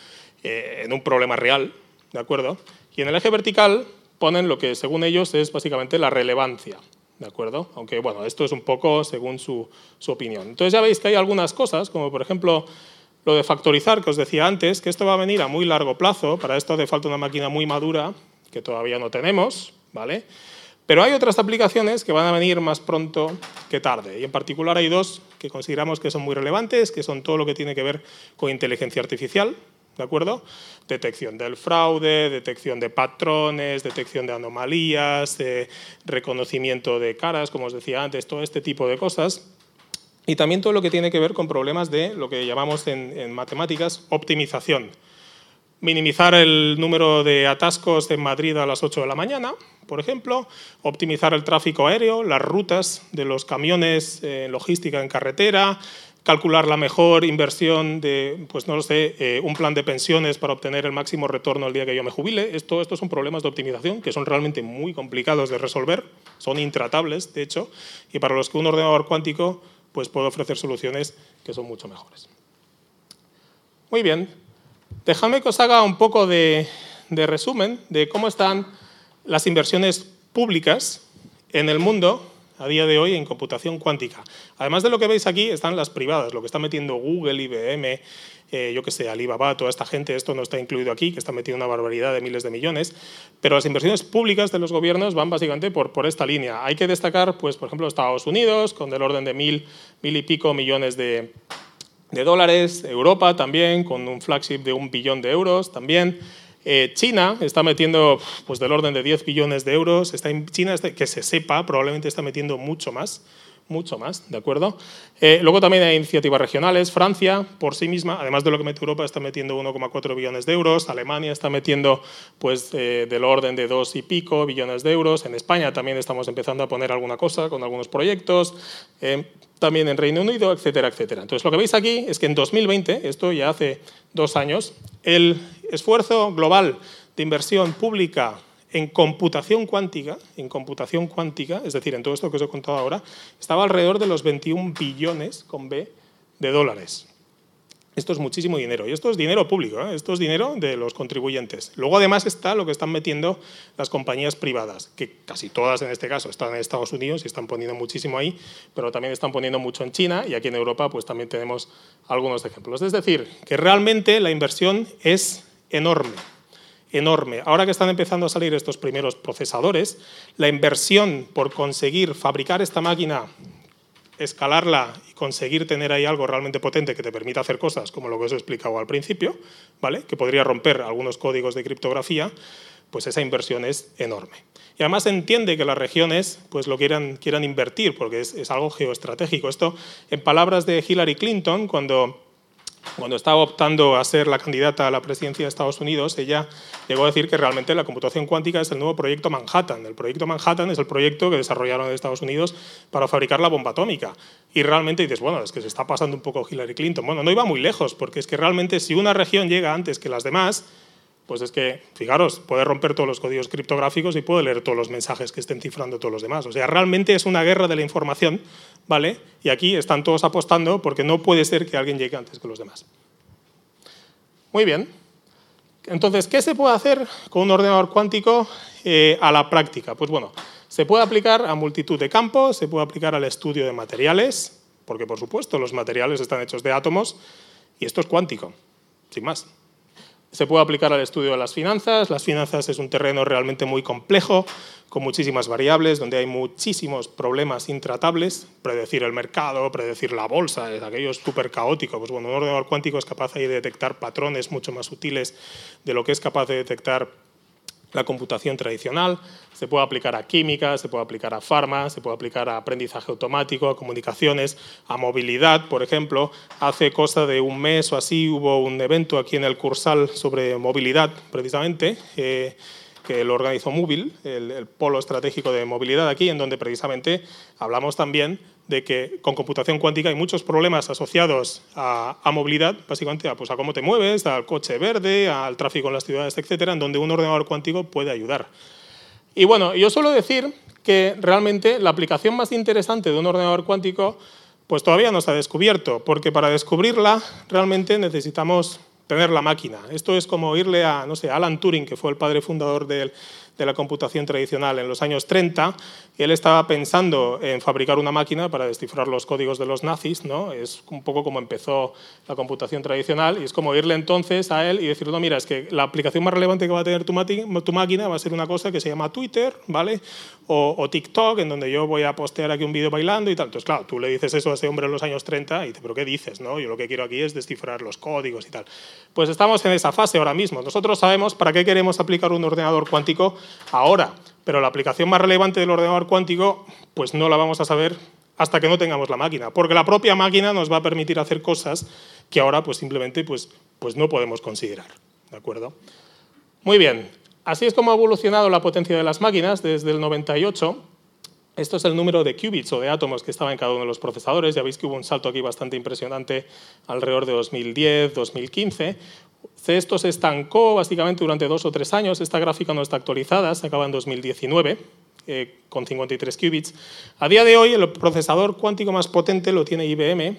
eh, en un problema real, ¿de acuerdo? Y en el eje vertical ponen lo que según ellos es básicamente la relevancia, ¿de acuerdo? Aunque, bueno, esto es un poco según su, opinión. Entonces ya veis que hay algunas cosas, como por ejemplo lo de factorizar, que os decía antes, que esto va a venir a muy largo plazo, para esto hace falta una máquina muy madura, que todavía no tenemos, ¿vale? Pero hay otras aplicaciones que van a venir más pronto que tarde, y en particular hay dos que consideramos que son muy relevantes, que son todo lo que tiene que ver con inteligencia artificial, ¿de acuerdo? Detección del fraude, detección de patrones, detección de anomalías, reconocimiento de caras, como os decía antes, todo este tipo de cosas. Y también todo lo que tiene que ver con problemas de lo que llamamos en, matemáticas optimización. Minimizar el número de atascos en Madrid a las 8 de la mañana, por ejemplo, optimizar el tráfico aéreo, las rutas de los camiones en logística en carretera, calcular la mejor inversión de, pues no lo sé, eh, un plan de pensiones para obtener el máximo retorno el día que yo me jubile. Esto, estos son problemas de optimización que son realmente muy complicados de resolver, son intratables, de hecho, y para los que un ordenador cuántico pues puede ofrecer soluciones que son mucho mejores. Muy bien, déjame que os haga un poco de resumen de cómo están las inversiones públicas en el mundo a día de hoy en computación cuántica. Además de lo que veis aquí, están las privadas, lo que está metiendo Google, IBM, eh, yo que sé, Alibaba, toda esta gente, esto no está incluido aquí, que está metiendo una barbaridad de miles de millones, pero las inversiones públicas de los gobiernos van básicamente por, por esta línea. Hay que destacar, pues, por ejemplo, Estados Unidos, con del orden de mil, mil y pico millones de, de dólares, Europa también, con un flagship de un billón de euros también. Eh, China está metiendo pues, del orden de 10 billones de euros. Está en China, que se sepa, probablemente está metiendo mucho más mucho más, ¿de acuerdo? Eh, luego también hay iniciativas regionales. Francia, por sí misma, además de lo que mete Europa, está metiendo 1,4 billones de euros. Alemania está metiendo pues, eh, del orden de 2 y pico billones de euros. En España también estamos empezando a poner alguna cosa con algunos proyectos. Eh, también en Reino Unido, etcétera, etcétera. Entonces, lo que veis aquí es que en 2020, esto ya hace dos años, el esfuerzo global de inversión pública en computación cuántica, en computación cuántica, es decir, en todo esto que os he contado ahora, estaba alrededor de los 21 billones con B de dólares. Esto es muchísimo dinero y esto es dinero público, ¿eh? esto es dinero de los contribuyentes. Luego además está lo que están metiendo las compañías privadas, que casi todas en este caso están en Estados Unidos y están poniendo muchísimo ahí, pero también están poniendo mucho en China y aquí en Europa pues también tenemos algunos ejemplos. Es decir, que realmente la inversión es enorme enorme. Ahora que están empezando a salir estos primeros procesadores, la inversión por conseguir fabricar esta máquina, escalarla y conseguir tener ahí algo realmente potente que te permita hacer cosas como lo que os he explicado al principio, ¿vale? que podría romper algunos códigos de criptografía, pues esa inversión es enorme. Y además entiende que las regiones pues lo quieran, quieran invertir, porque es, es algo geoestratégico. Esto, en palabras de Hillary Clinton, cuando cuando estaba optando a ser la candidata a la presidencia de Estados Unidos, ella llegó a decir que realmente la computación cuántica es el nuevo proyecto Manhattan. El proyecto Manhattan es el proyecto que desarrollaron en Estados Unidos para fabricar la bomba atómica. Y realmente dices, bueno, es que se está pasando un poco Hillary Clinton. Bueno, no iba muy lejos, porque es que realmente si una región llega antes que las demás, pues es que, fijaros, puede romper todos los códigos criptográficos y puede leer todos los mensajes que estén cifrando todos los demás. O sea, realmente es una guerra de la información, ¿vale? Y aquí están todos apostando porque no puede ser que alguien llegue antes que los demás. Muy bien. Entonces, ¿qué se puede hacer con un ordenador cuántico eh, a la práctica? Pues bueno, se puede aplicar a multitud de campos, se puede aplicar al estudio de materiales, porque por supuesto los materiales están hechos de átomos, y esto es cuántico, sin más. Se puede aplicar al estudio de las finanzas. Las finanzas es un terreno realmente muy complejo, con muchísimas variables, donde hay muchísimos problemas intratables. Predecir el mercado, predecir la bolsa, es aquello súper caótico. Pues bueno, un ordenador cuántico es capaz de detectar patrones mucho más sutiles de lo que es capaz de detectar la computación tradicional, se puede aplicar a química, se puede aplicar a farma, se puede aplicar a aprendizaje automático, a comunicaciones, a movilidad, por ejemplo. Hace cosa de un mes o así hubo un evento aquí en el Cursal sobre movilidad, precisamente, eh, que lo organizó Móvil, el polo estratégico de movilidad aquí, en donde precisamente hablamos también de que con computación cuántica hay muchos problemas asociados a, movilidad, básicamente a, pues a cómo te mueves, al coche verde, al tráfico en las ciudades, etcétera, en donde un ordenador cuántico puede ayudar. Y bueno, yo suelo decir que realmente la aplicación más interesante de un ordenador cuántico pues todavía no se ha descubierto, porque para descubrirla realmente necesitamos tener la máquina. Esto es como irle a, no sé, Alan Turing, que fue el padre fundador del, de la computación tradicional en los años 30, él estaba pensando en fabricar una máquina para descifrar los códigos de los nazis, ¿no? es un poco como empezó la computación tradicional, y es como irle entonces a él y decirle, no, mira, es que la aplicación más relevante que va a tener tu, máquina va a ser una cosa que se llama Twitter, ¿vale? O, TikTok, en donde yo voy a postear aquí un vídeo bailando y tal. Entonces, claro, tú le dices eso a ese hombre en los años 30 y dice, pero ¿qué dices? No? Yo lo que quiero aquí es descifrar los códigos y tal. Pues estamos en esa fase ahora mismo. Nosotros sabemos para qué queremos aplicar un ordenador cuántico ahora, pero la aplicación más relevante del ordenador cuántico, pues no la vamos a saber hasta que no tengamos la máquina, porque la propia máquina nos va a permitir hacer cosas que ahora pues simplemente pues, pues no podemos considerar. ¿De acuerdo? Muy bien, así es como ha evolucionado la potencia de las máquinas desde el 98. Esto es el número de qubits o de átomos que estaba en cada uno de los procesadores. Ya veis que hubo un salto aquí bastante impresionante alrededor de 2010, 2015. Esto se estancó básicamente durante dos o tres años. Esta gráfica no está actualizada, se acaba en 2019 eh, con 53 qubits. A día de hoy el procesador cuántico más potente lo tiene IBM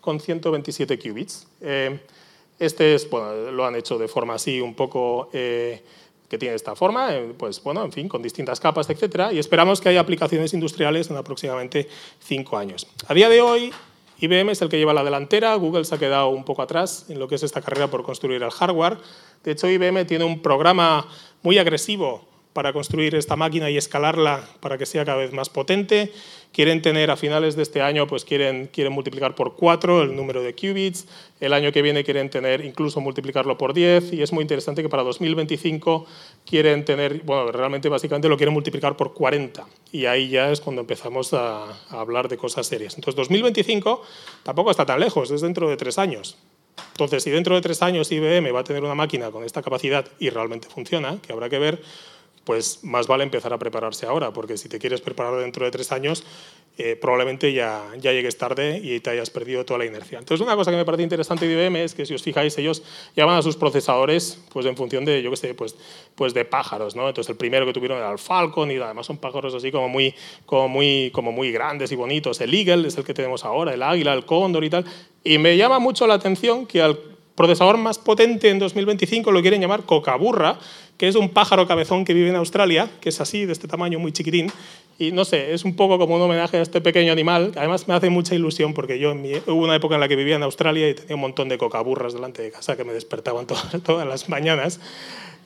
con 127 qubits. Eh, este es, lo han hecho de forma así un poco... Eh, que tiene esta forma, eh, pues bueno, en fin, con distintas capas, etcétera, y esperamos que haya aplicaciones industriales en aproximadamente cinco años. A día de hoy, IBM es el que lleva la delantera, Google se ha quedado un poco atrás en lo que es esta carrera por construir el hardware. De hecho, IBM tiene un programa muy agresivo para construir esta máquina y escalarla para que sea cada vez más potente. Quieren tener a finales de este año, pues quieren, quieren multiplicar por 4 el número de qubits. El año que viene quieren tener incluso multiplicarlo por 10 y es muy interesante que para 2025 quieren tener, bueno, realmente básicamente lo quieren multiplicar por 40 y ahí ya es cuando empezamos a, a hablar de cosas serias. Entonces 2025 tampoco está tan lejos, es dentro de tres años. Entonces, si dentro de tres años IBM va a tener una máquina con esta capacidad y realmente funciona, que habrá que ver, pues más vale empezar a prepararse ahora, porque si te quieres preparar dentro de tres años, eh, probablemente ya, ya llegues tarde y te hayas perdido toda la inercia. Entonces, una cosa que me parece interesante de IBM es que, si os fijáis, ellos llaman a sus procesadores pues, en función de, yo qué sé, pues, pues de pájaros. ¿no? Entonces, el primero que tuvieron era el Falcon y además son pájaros así como muy, como, muy, como muy grandes y bonitos. El Eagle es el que tenemos ahora, el águila, el cóndor y tal. Y me llama mucho la atención que al procesador más potente en 2025 lo quieren llamar cocaburra, que es un pájaro cabezón que vive en Australia, que es así, de este tamaño, muy chiquitín. Y no sé, es un poco como un homenaje a este pequeño animal. Además, me hace mucha ilusión porque yo hubo una época en la que vivía en Australia y tenía un montón de cocaburras delante de casa que me despertaban todas, todas las mañanas.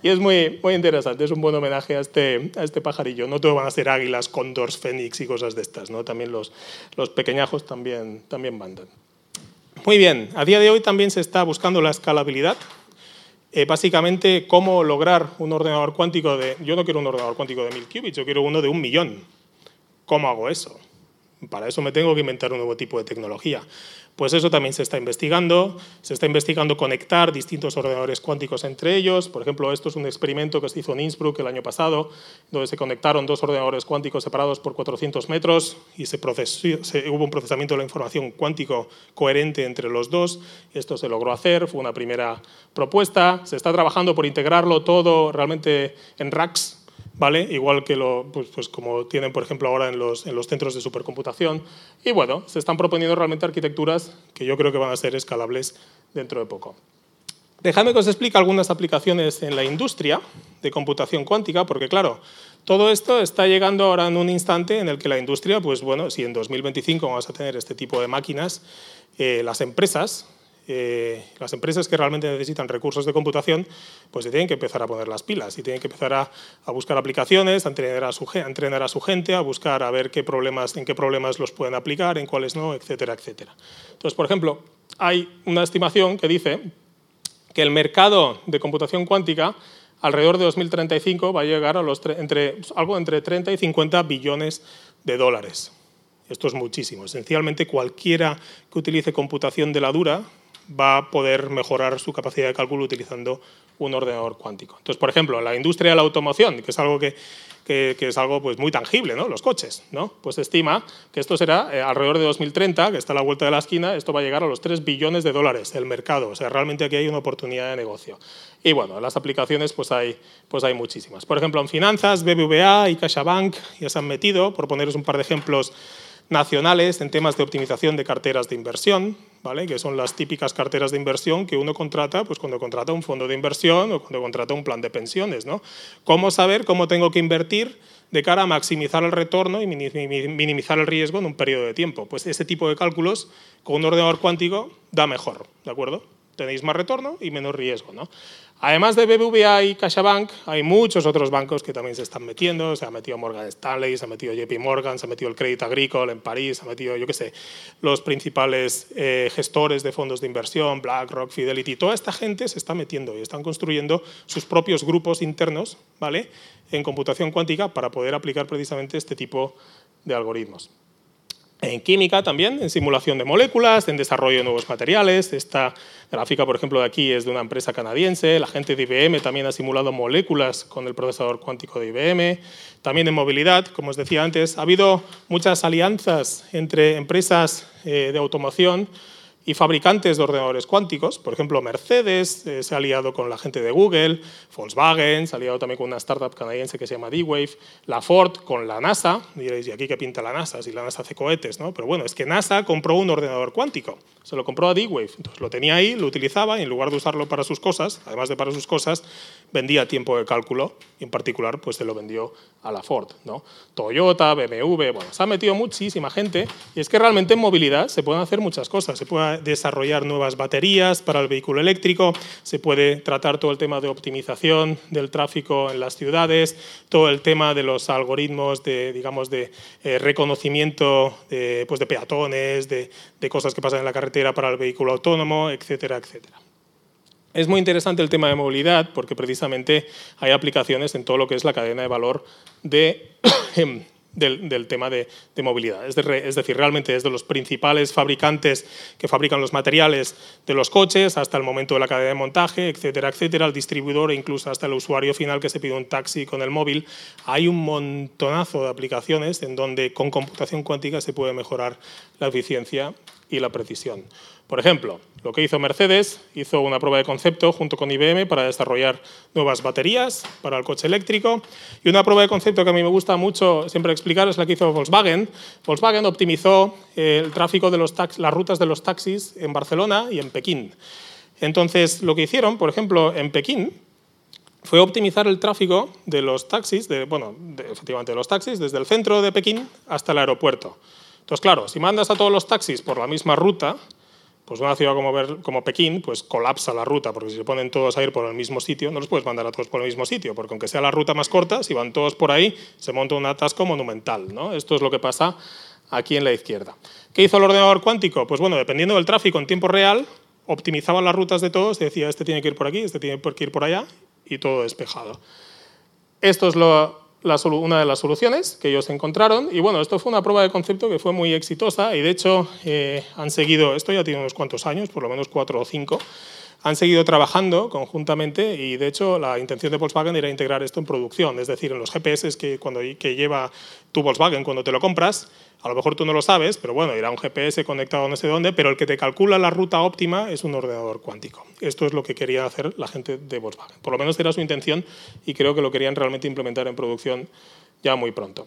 Y es muy, muy interesante, es un buen homenaje a este, a este pajarillo. No todo van a ser águilas, cóndors, fénix y cosas de estas, ¿no? También los, los pequeñajos también, también mandan. Muy bien, a día de hoy también se está buscando la escalabilidad eh, básicamente cómo lograr un ordenador cuántico de... Yo no quiero un ordenador cuántico de mil qubits, yo quiero uno de un millón. ¿Cómo hago eso? Para eso me tengo que inventar un nuevo tipo de tecnología. Pues eso también se está investigando. Se está investigando conectar distintos ordenadores cuánticos entre ellos. Por ejemplo, esto es un experimento que se hizo en Innsbruck el año pasado, donde se conectaron dos ordenadores cuánticos separados por 400 metros y se, hubo un procesamiento de la información cuántico coherente entre los dos. Esto se logró hacer, fue una primera propuesta. Se está trabajando por integrarlo todo realmente en racks ¿vale? Igual que lo, pues, pues, como tienen, por ejemplo, ahora en los, en los centros de supercomputación. Y bueno, se están proponiendo realmente arquitecturas que yo creo que van a ser escalables dentro de poco. Dejadme que os explique algunas aplicaciones en la industria de computación cuántica, porque claro, todo esto está llegando ahora en un instante en el que la industria, pues bueno, si en 2025 vamos a tener este tipo de máquinas, eh, las empresas eh, las empresas que realmente necesitan recursos de computación, pues se tienen que empezar a poner las pilas y tienen que empezar a, buscar aplicaciones, a entrenar a, su, entrenar a su gente, a buscar a ver qué problemas, en qué problemas los pueden aplicar, en cuáles no, etcétera, etcétera. Entonces, por ejemplo, hay una estimación que dice que el mercado de computación cuántica alrededor de 2035 va a llegar a los entre, algo entre 30 y 50 billones de dólares. Esto es muchísimo. Esencialmente, cualquiera que utilice computación de la dura, va a poder mejorar su capacidad de cálculo utilizando un ordenador cuántico. Entonces, por ejemplo, la industria de la automoción, que es algo que, que, es algo pues, muy tangible, ¿no? los coches, ¿no? pues se estima que esto será eh, alrededor de 2030, que está a la vuelta de la esquina, esto va a llegar a los 3 billones de dólares el mercado. O sea, realmente aquí hay una oportunidad de negocio. Y bueno, las aplicaciones pues hay, pues hay muchísimas. Por ejemplo, en finanzas, BBVA y CaixaBank ya se han metido, por poneros un par de ejemplos nacionales en temas de optimización de carteras de inversión, que son las típicas carteras de inversión que uno contrata pues cuando contrata un fondo de inversión o cuando contrata un plan de pensiones. ¿no? ¿Cómo saber cómo tengo que invertir de cara a maximizar el retorno y minimizar el riesgo en un periodo de tiempo? Pues ese tipo de cálculos con un ordenador cuántico da mejor, ¿de acuerdo? Tenéis más retorno y menos riesgo. ¿no? Además de BBVA y CaixaBank, hay muchos otros bancos que también se están metiendo. Se ha metido Morgan Stanley, se ha metido JP Morgan, se ha metido el Crédit Agricole en París, se ha metido, yo qué sé, los principales eh, gestores de fondos de inversión, BlackRock, Fidelity. Toda esta gente se está metiendo y están construyendo sus propios grupos internos ¿vale? en computación cuántica para poder aplicar precisamente este tipo de algoritmos. En química también, en simulación de moléculas, en desarrollo de nuevos materiales. Esta gráfica, por ejemplo, de aquí es de una empresa canadiense. La gente de IBM también ha simulado moléculas con el procesador cuántico de IBM. También en movilidad, como os decía antes, ha habido muchas alianzas entre empresas eh, de automoción y fabricantes de ordenadores cuánticos. Por ejemplo, Mercedes eh, se ha aliado con la gente de Google, Volkswagen se ha aliado también con una startup canadiense que se llama D-Wave, la Ford con la NASA. Diréis, ¿y aquí qué pinta la NASA? Si la NASA hace cohetes, ¿no? Pero bueno, es que NASA compró un ordenador cuántico. Se lo compró a D-Wave. Entonces lo tenía ahí, lo utilizaba y en lugar de usarlo para sus cosas, además de para sus cosas, vendía tiempo de cálculo en particular pues se lo vendió a la Ford. ¿no? Toyota, BMW, bueno, se ha metido muchísima gente y es que realmente en movilidad se pueden hacer muchas cosas. Se puede desarrollar nuevas baterías para el vehículo eléctrico, se puede tratar todo el tema de optimización del tráfico en las ciudades, todo el tema de los algoritmos de, digamos, de eh, reconocimiento de, pues de peatones, de, de cosas que pasan en la carretera para el vehículo autónomo, etcétera, etcétera. Es muy interesante el tema de movilidad porque precisamente hay aplicaciones en todo lo que es la cadena de valor de del, tema de, movilidad. Es, decir, realmente desde los principales fabricantes que fabrican los materiales de los coches hasta el momento de la cadena de montaje, etcétera, etcétera, el distribuidor e incluso hasta el usuario final que se pide un taxi con el móvil, hay un montonazo de aplicaciones en donde con computación cuántica se puede mejorar la eficiencia y la precisión. Por ejemplo, lo que hizo Mercedes, hizo una prueba de concepto junto con IBM para desarrollar nuevas baterías para el coche eléctrico. Y una prueba de concepto que a mí me gusta mucho siempre explicar es la que hizo Volkswagen. Volkswagen optimizó eh, el tráfico de los las rutas de los taxis en Barcelona y en Pekín. Entonces, lo que hicieron, por ejemplo, en Pekín, fue optimizar el tráfico de los taxis, de, bueno, efectivamente de los taxis, desde el centro de Pekín hasta el aeropuerto. Entonces, claro, si mandas a todos los taxis por la misma ruta, pues una ciudad como, como, Pekín pues colapsa la ruta, porque si se ponen todos a ir por el mismo sitio, no los puedes mandar a todos por el mismo sitio, porque aunque sea la ruta más corta, si van todos por ahí, se monta un atasco monumental. ¿no? Esto es lo que pasa aquí en la izquierda. ¿Qué hizo el ordenador cuántico? Pues bueno, dependiendo del tráfico en tiempo real, optimizaba las rutas de todos, decía, este tiene que ir por aquí, este tiene que ir por allá, y todo despejado. Esto es lo, una de las soluciones que ellos encontraron. Y bueno, esto fue una prueba de concepto que fue muy exitosa y de hecho eh, han seguido, esto ya tiene unos cuantos años, por lo menos cuatro o cinco, han seguido trabajando conjuntamente y de hecho la intención de Volkswagen era integrar esto en producción, es decir, en los GPS que, cuando, que lleva tu Volkswagen cuando te lo compras, a lo mejor tú no lo sabes, pero bueno, irá un GPS conectado no sé dónde, pero el que te calcula la ruta óptima es un ordenador cuántico. Esto es lo que quería hacer la gente de Volkswagen. Por lo menos era su intención y creo que lo querían realmente implementar en producción ya muy pronto.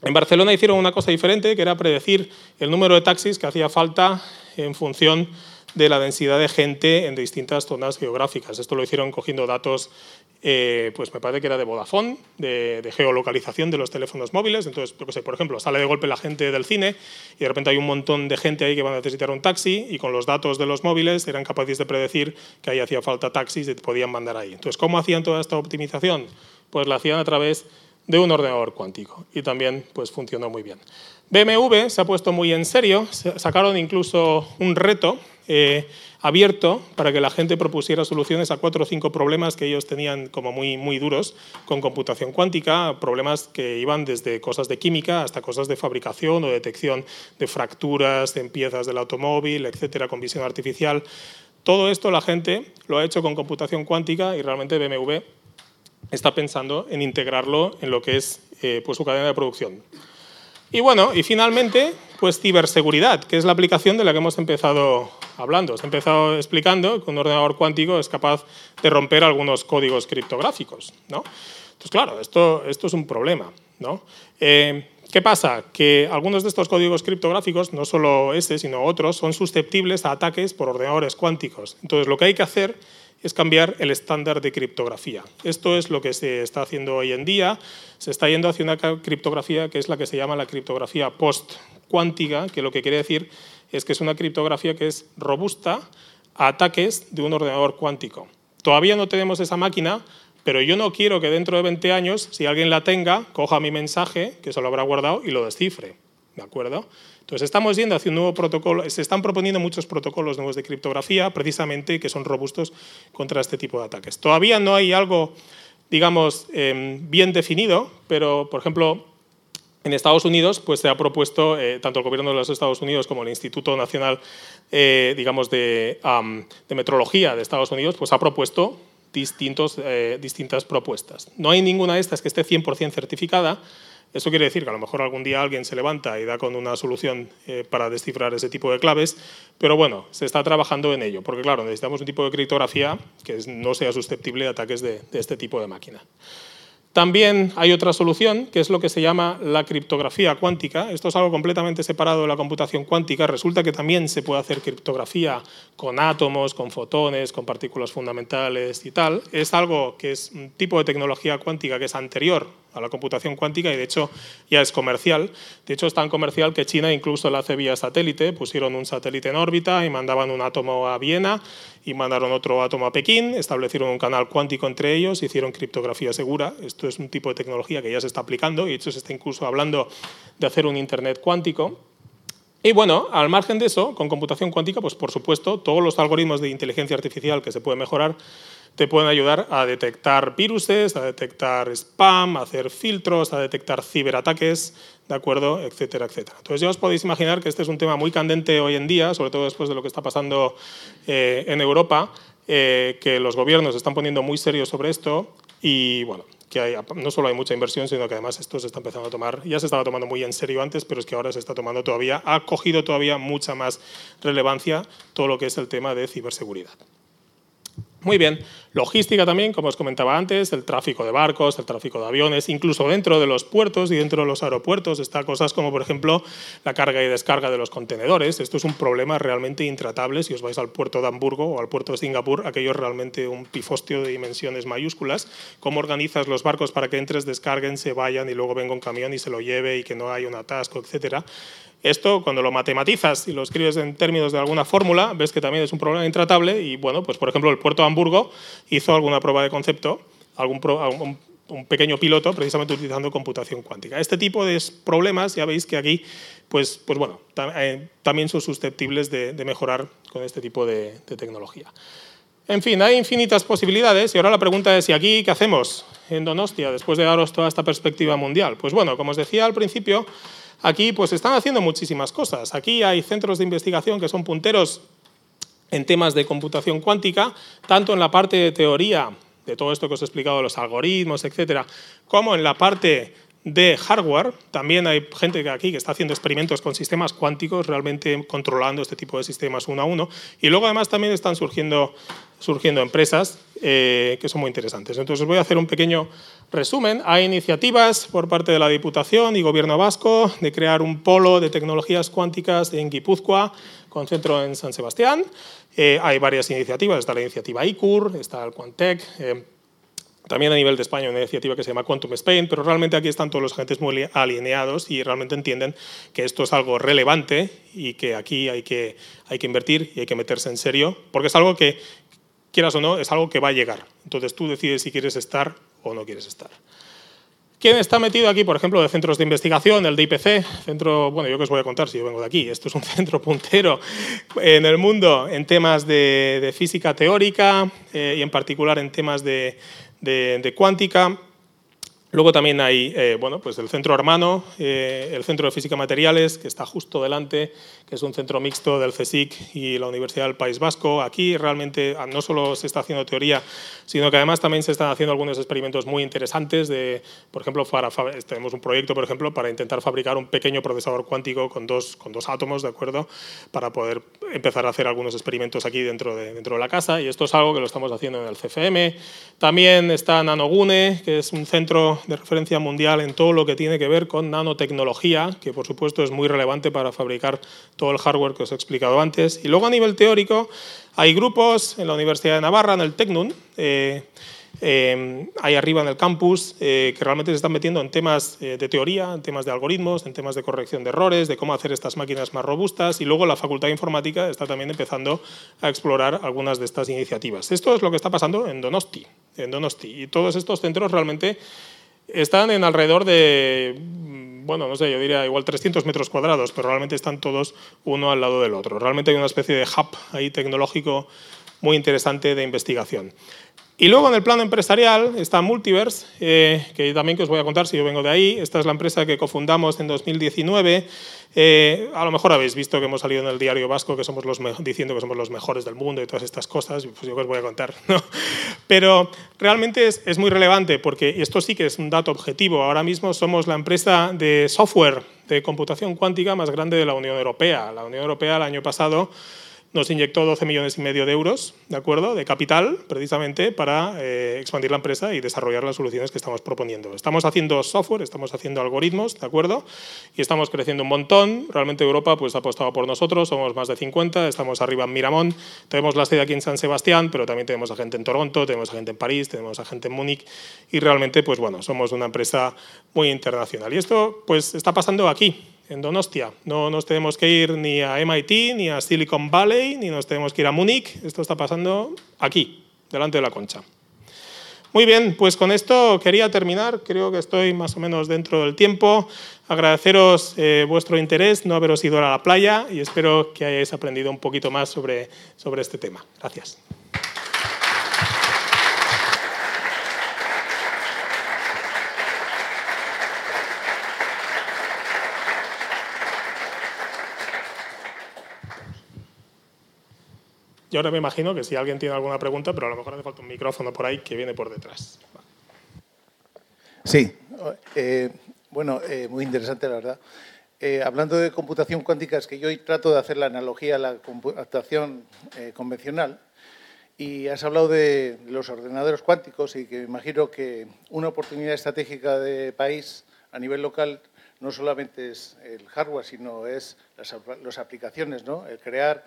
En Barcelona hicieron una cosa diferente, que era predecir el número de taxis que hacía falta en función de la densidad de gente en distintas zonas geográficas. Esto lo hicieron cogiendo datos, eh, pues me parece que era de Vodafone, de, geolocalización de los teléfonos móviles. Entonces, por ejemplo, sale de golpe la gente del cine y de repente hay un montón de gente ahí que va a necesitar un taxi y con los datos de los móviles eran capaces de predecir que ahí hacía falta taxis y te podían mandar ahí. Entonces, ¿cómo hacían toda esta optimización? Pues la hacían a través de un ordenador cuántico y también pues funcionó muy bien. BMW se ha puesto muy en serio, sacaron incluso un reto eh, abierto para que la gente propusiera soluciones a cuatro o cinco problemas que ellos tenían como muy, muy duros con computación cuántica, problemas que iban desde cosas de química hasta cosas de fabricación o detección de fracturas en piezas del automóvil, etcétera, con visión artificial. Todo esto la gente lo ha hecho con computación cuántica y realmente BMW está pensando en integrarlo en lo que es eh, pues su cadena de producción. Y bueno, y finalmente, pues ciberseguridad, que es la aplicación de la que hemos empezado hablando. Os empezado explicando que un ordenador cuántico es capaz de romper algunos códigos criptográficos. ¿no? Entonces, claro, esto, es un problema. ¿no? Eh, ¿Qué pasa? Que algunos de estos códigos criptográficos, no solo ese, sino otros, son susceptibles a ataques por ordenadores cuánticos. Entonces, lo que hay que hacer es cambiar el estándar de criptografía. Esto es lo que se está haciendo hoy en día. Se está yendo hacia una criptografía que es la que se llama la criptografía post-cuántica, que lo que quiere decir es que es una criptografía que es robusta a ataques de un ordenador cuántico. Todavía no tenemos esa máquina, pero yo no quiero que dentro de 20 años, si alguien la tenga, coja mi mensaje, que se lo habrá guardado, y lo descifre. ¿De acuerdo? Entonces, estamos yendo hacia un nuevo protocolo, se están proponiendo muchos protocolos nuevos de criptografía, precisamente que son robustos contra este tipo de ataques. Todavía no hay algo, digamos, em, bien definido, pero, por ejemplo, en Estados Unidos pues, se ha propuesto, eh, tanto el gobierno de los Estados Unidos como el Instituto Nacional eh, digamos de, Metrología de Estados Unidos, pues ha propuesto distintos, eh, distintas propuestas. No hay ninguna de estas que esté 100% certificada, Eso quiere decir que a lo mejor algún día alguien se levanta y da con una solución eh, para descifrar ese tipo de claves, pero bueno, se está trabajando en ello, porque claro, necesitamos un tipo de criptografía que no sea susceptible de ataques de este tipo de máquina. También hay otra solución, que es lo que se llama la criptografía cuántica. Esto es algo completamente separado de la computación cuántica. Resulta que también se puede hacer criptografía con átomos, con fotones, con partículas fundamentales y tal. Es algo que es un tipo de tecnología cuántica que es anterior a la computación cuántica y de hecho ya es comercial. De hecho es tan comercial que China incluso la hace vía satélite, pusieron un satélite en órbita y mandaban un átomo a Viena y mandaron otro átomo a Pekín, establecieron un canal cuántico entre ellos, hicieron criptografía segura. Esto es un tipo de tecnología que ya se está aplicando y de hecho se está incluso hablando de hacer un Internet cuántico. Y bueno, al margen de eso, con computación cuántica, pues por supuesto, todos los algoritmos de inteligencia artificial que se pueden mejorar te pueden ayudar a detectar viruses, a detectar spam, a hacer filtros, a detectar ciberataques, ¿de acuerdo? Etcétera, etcétera. Entonces ya os podéis imaginar que este es un tema muy candente hoy en día, sobre todo después de lo que está pasando eh, en Europa, eh, que los gobiernos están poniendo muy serios sobre esto y bueno, que no solo hay mucha inversión, sino que además esto se está empezando a tomar, ya se estaba tomando muy en serio antes, pero es que ahora se está tomando todavía, ha cogido todavía mucha más relevancia todo lo que es el tema de ciberseguridad. Muy bien. Logística también, como os comentaba antes, el tráfico de barcos, el tráfico de aviones, incluso dentro de los puertos y dentro de los aeropuertos está cosas como, por ejemplo, la carga y descarga de los contenedores. Esto es un problema realmente intratable si os vais al puerto de Hamburgo o al puerto de Singapur, aquello es realmente un pifostio de dimensiones mayúsculas. ¿Cómo organizas los barcos para que entres, descarguen, se vayan y luego venga un camión y se lo lleve y que no haya un atasco, etcétera? Esto, cuando lo matematizas y lo escribes en términos de alguna fórmula, ves que también es un problema intratable y, bueno, pues por ejemplo, el puerto de Hamburgo hizo alguna prueba de concepto, algún un pequeño piloto precisamente utilizando computación cuántica. Este tipo de problemas, ya veis que aquí, pues, pues bueno, eh, también son susceptibles de, mejorar con este tipo de, de tecnología. En fin, hay infinitas posibilidades y ahora la pregunta es, ¿y aquí qué hacemos en Donostia después de daros toda esta perspectiva mundial? Pues bueno, como os decía al principio, Aquí pues están haciendo muchísimas cosas. Aquí hay centros de investigación que son punteros en temas de computación cuántica, tanto en la parte de teoría de todo esto que os he explicado, los algoritmos, etcétera, como en la parte de hardware. También hay gente aquí que está haciendo experimentos con sistemas cuánticos, realmente controlando este tipo de sistemas uno a uno. Y luego además también están surgiendo, surgiendo empresas eh, que son muy interesantes. Entonces voy a hacer un pequeño resumen. Hay iniciativas por parte de la Diputación y Gobierno vasco de crear un polo de tecnologías cuánticas en Guipúzcoa con centro en San Sebastián. Eh, hay varias iniciativas, está la iniciativa ICUR, está el Quantec. Eh, también a nivel de España una iniciativa que se llama Quantum Spain, pero realmente aquí están todos los agentes muy alineados y realmente entienden que esto es algo relevante y que aquí hay que, hay que invertir y hay que meterse en serio, porque es algo que, quieras o no, es algo que va a llegar. Entonces tú decides si quieres estar o no quieres estar. ¿Quién está metido aquí, por ejemplo, de centros de investigación? El DIPC, centro, bueno, yo que os voy a contar si yo vengo de aquí. Esto es un centro puntero en el mundo en temas de, física teórica eh, y en particular en temas de, de cuántica. Luego también hay eh, bueno, pues el centro hermano, eh, el Centro de Física Materiales, que está justo delante, que es un centro mixto del CSIC y la Universidad del País Vasco. Aquí realmente ah, no solo se está haciendo teoría, sino que además también se están haciendo algunos experimentos muy interesantes. De, por ejemplo, para, tenemos un proyecto por ejemplo, para intentar fabricar un pequeño procesador cuántico con dos, con dos átomos, ¿de acuerdo? para poder empezar a hacer algunos experimentos aquí dentro de, dentro de la casa. Y esto es algo que lo estamos haciendo en el CFM. También está Nanogune, que es un centro de referencia mundial en todo lo que tiene que ver con nanotecnología, que por supuesto es muy relevante para fabricar todo el hardware que os he explicado antes. Y luego a nivel teórico hay grupos en la Universidad de Navarra, en el Tecnun, eh, eh, ahí arriba en el campus, eh, que realmente se están metiendo en temas de teoría, en temas de algoritmos, en temas de corrección de errores, de cómo hacer estas máquinas más robustas. Y luego la Facultad de Informática está también empezando a explorar algunas de estas iniciativas. Esto es lo que está pasando en Donosti. En Donosti. Y todos estos centros realmente están en alrededor de, bueno, no sé, yo diría igual 300 metros cuadrados, pero realmente están todos uno al lado del otro. Realmente hay una especie de hub ahí tecnológico muy interesante de investigación. Y luego en el plano empresarial está Multiverse, eh, que también que os voy a contar si yo vengo de ahí. Esta es la empresa que cofundamos en 2019. Eh, a lo mejor habéis visto que hemos salido en el diario vasco que somos los diciendo que somos los mejores del mundo y todas estas cosas, pues yo os voy a contar. ¿no? Pero realmente es, es muy relevante porque esto sí que es un dato objetivo. Ahora mismo somos la empresa de software de computación cuántica más grande de la Unión Europea. La Unión Europea el año pasado nos inyectó 12 millones y medio de euros, ¿de acuerdo?, de capital, precisamente para eh, expandir la empresa y desarrollar las soluciones que estamos proponiendo. Estamos haciendo software, estamos haciendo algoritmos, ¿de acuerdo?, y estamos creciendo un montón. Realmente Europa pues, ha apostado por nosotros, somos más de 50, estamos arriba en Miramón, tenemos la sede aquí en San Sebastián, pero también tenemos a gente en Toronto, tenemos gente en París, tenemos gente en Múnich, y realmente, pues bueno, somos una empresa muy internacional. Y esto, pues, está pasando aquí, en Donostia. No nos tenemos que ir ni a MIT, ni a Silicon Valley, ni nos tenemos que ir a Múnich. Esto está pasando aquí, delante de la concha. Muy bien, pues con esto quería terminar. Creo que estoy más o menos dentro del tiempo. Agradeceros eh, vuestro interés, no haberos ido a la playa y espero que hayáis aprendido un poquito más sobre, sobre este tema. Gracias. Y ahora me imagino que si alguien tiene alguna pregunta, pero a lo mejor hace falta un micrófono por ahí que viene por detrás. Sí, eh, bueno, eh, muy interesante la verdad. Eh, hablando de computación cuántica, es que yo hoy trato de hacer la analogía a la computación convencional y has hablado de los ordenadores cuánticos y que me imagino que una oportunidad estratégica de país a nivel local no solamente es el hardware, sino es las, las aplicaciones, ¿no? El crear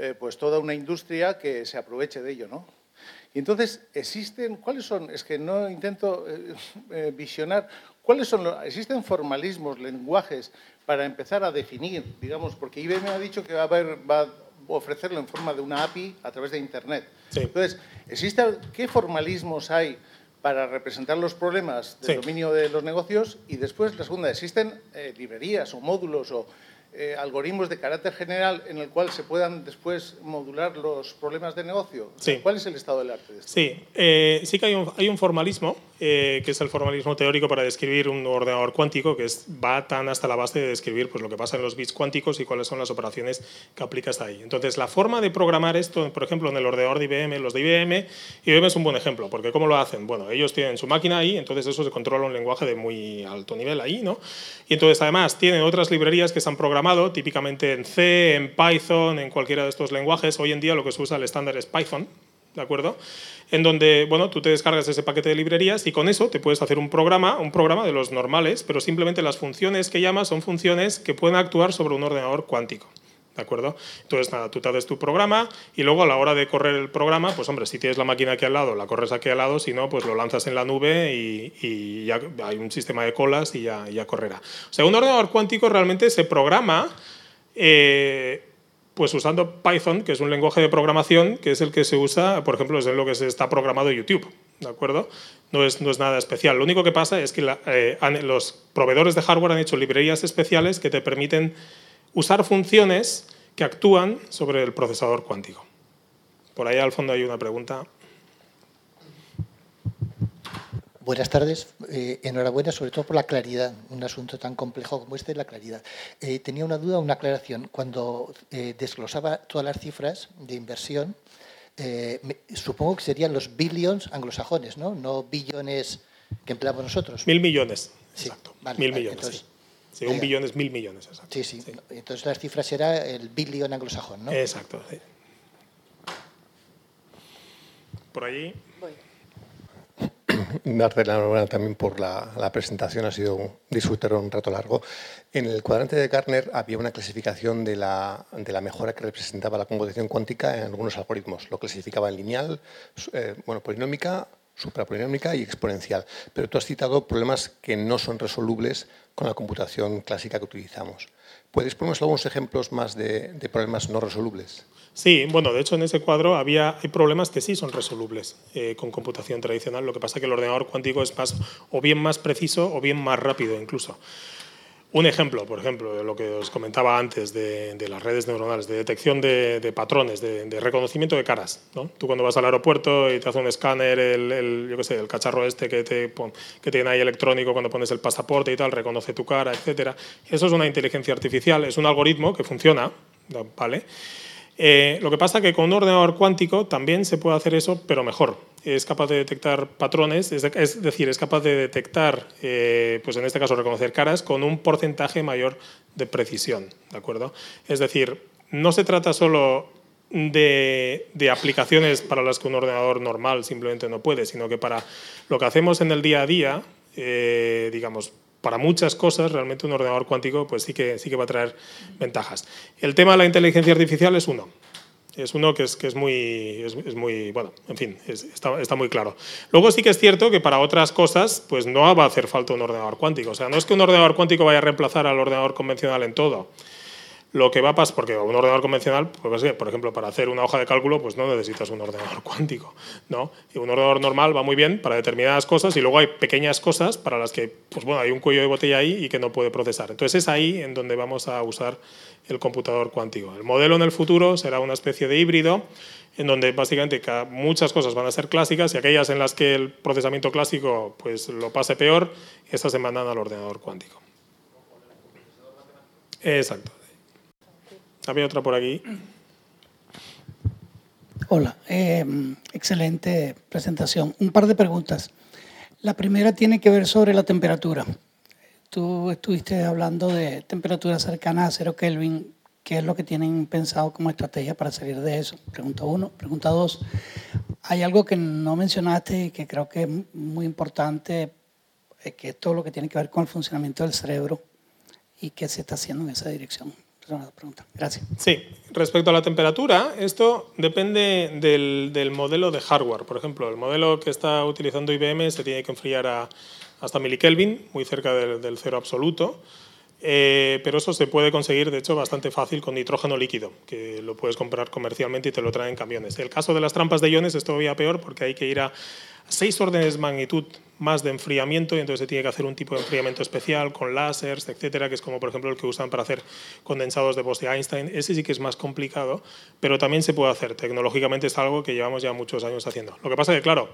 eh, pues toda una industria que se aproveche de ello, ¿no? Y entonces, ¿existen, cuáles son, es que no intento eh, eh, visionar, cuáles son, existen formalismos, lenguajes para empezar a definir, digamos, porque IBM ha dicho que va a, haber, va a ofrecerlo en forma de una API a través de Internet. Entonces, ¿existe, ¿qué formalismos hay para representar los problemas del dominio de los negocios? Y después, la segunda, ¿existen librerías o módulos o eh, algoritmos de carácter general en el cual se puedan después modular los problemas de negocio? ¿Cuál es el estado del arte de esto? Sí, eh, sí que hay un, hay un formalismo, eh, que es el formalismo teórico para describir un ordenador cuántico, que es, va tan hasta la base de describir pues, lo que pasa en los bits cuánticos y cuáles son las operaciones que aplicas ahí. Entonces, la forma de programar esto, por ejemplo, en el ordenador de IBM, los de IBM, IBM es un buen ejemplo, porque ¿cómo lo hacen? Bueno, ellos tienen su máquina ahí, entonces eso se controla un lenguaje de muy alto nivel ahí, ¿no? Y entonces, además, tienen otras librerías que se han programado típicamente en C, en Python, en cualquiera de estos lenguajes. Hoy en día lo que se usa el estándar es Python, ¿de acuerdo? En donde, bueno, tú te descargas ese paquete de librerías y con eso te puedes hacer un programa, un programa de los normales, pero simplemente las funciones que llamas son funciones que pueden actuar sobre un ordenador cuántico. ¿De acuerdo? Entonces, nada, tú te haces tu programa y luego a la hora de correr el programa, pues hombre, si tienes la máquina aquí al lado, la corres aquí al lado, si no, pues lo lanzas en la nube y, ya hay un sistema de colas y ya, ya correrá. O sea, un ordenador cuántico realmente se programa eh, pues usando Python, que es un lenguaje de programación, que es el que se usa, por ejemplo, es en lo que se está programado YouTube, ¿de acuerdo? No es, no es nada especial. Lo único que pasa es que eh, los proveedores de hardware han hecho librerías especiales que te permiten usar funciones que actúan sobre el procesador cuántico. Por ahí al fondo hay una pregunta. Buenas tardes. Eh, enhorabuena, sobre todo por la claridad. Un asunto tan complejo como este, la claridad. Eh, tenía una duda, una aclaración. Cuando eh, desglosaba todas las cifras de inversión, supongo que serían los billions anglosajones, ¿no? No billones que empleamos nosotros. Mil millones. Exacto. Mil millones. Sí, un billón es mil millones. Exacto. Sí, sí, Entonces las cifras era el billón anglosajón, ¿no? Exacto. Por allí. Darte la enhorabuena también por la, presentación, ha sido un, disfrutar un rato largo. En el cuadrante de Gartner había una clasificación de la, de la mejora que representaba la computación cuántica en algunos algoritmos. Lo clasificaba en lineal, eh, bueno, polinómica, suprapolinómica y exponencial. Pero tú has citado problemas que no son resolubles con la computación clásica que utilizamos. ¿Puedes ponernos algunos ejemplos más de, problemas no resolubles? Sí, bueno, de hecho en ese cuadro había, hay problemas que sí son resolubles eh, con computación tradicional. Lo que pasa es que el ordenador cuántico es más, o bien más preciso o bien más rápido incluso. Un ejemplo, por ejemplo, de lo que os comentaba antes de, las redes neuronales, de detección de, patrones, de, reconocimiento de caras. ¿no? Tú cuando vas al aeropuerto y te hace un escáner, el, yo qué sé, el cacharro este que, te, que tiene ahí electrónico cuando pones el pasaporte y tal, reconoce tu cara, etc. Eso es una inteligencia artificial, es un algoritmo que funciona, ¿vale? Eh, lo que pasa es que con un ordenador cuántico también se puede hacer eso, pero mejor. Es capaz de detectar patrones, es, decir, es capaz de detectar, eh, pues en este caso reconocer caras, con un porcentaje mayor de precisión. ¿de acuerdo? Es decir, no se trata solo de, aplicaciones para las que un ordenador normal simplemente no puede, sino que para lo que hacemos en el día a día, eh, digamos, para muchas cosas realmente un ordenador cuántico pues sí que, sí que va a traer ventajas. El tema de la inteligencia artificial es uno. Es uno que es, que es, muy, es, muy, bueno, en fin, está, está, muy claro. Luego sí que es cierto que para otras cosas pues no va a hacer falta un ordenador cuántico. O sea, no es que un ordenador cuántico vaya a reemplazar al ordenador convencional en todo. Lo que va a pasar, porque un ordenador convencional, pues, por ejemplo, para hacer una hoja de cálculo, pues no necesitas un ordenador cuántico. ¿no? Y un ordenador normal va muy bien para determinadas cosas y luego hay pequeñas cosas para las que pues, bueno, hay un cuello de botella ahí y que no puede procesar. Entonces es ahí en donde vamos a usar el computador cuántico. El modelo en el futuro será una especie de híbrido en donde básicamente muchas cosas van a ser clásicas y aquellas en las que el procesamiento clásico pues, lo pase peor, estas se mandan al ordenador cuántico. Exacto. Había otra por aquí. Hola, eh, excelente presentación. Un par de preguntas. La primera tiene que ver sobre la temperatura. Tú estuviste hablando de temperaturas cercanas a cero Kelvin. ¿Qué es lo que tienen pensado como estrategia para salir de eso? Pregunta uno. Pregunta dos. Hay algo que no mencionaste y que creo que es muy importante, eh, que es todo lo que tiene que ver con el funcionamiento del cerebro y qué se está haciendo en esa dirección pregunta. Gracias. Sí, respecto a la temperatura, esto depende del, modelo de hardware. Por ejemplo, el modelo que está utilizando IBM se tiene que enfriar a, hasta milikelvin, muy cerca del, cero absoluto. Eh, pero eso se puede conseguir, de hecho, bastante fácil con nitrógeno líquido, que lo puedes comprar comercialmente y te lo traen en camiones. El caso de las trampas de iones es todavía peor porque hay que ir a seis órdenes de magnitud más de enfriamiento y entonces se tiene que hacer un tipo de enfriamiento especial con láseres, etcétera, que es como por ejemplo el que usan para hacer condensados de Bose-Einstein. Ese sí que es más complicado, pero también se puede hacer. Tecnológicamente es algo que llevamos ya muchos años haciendo. Lo que pasa es que, claro,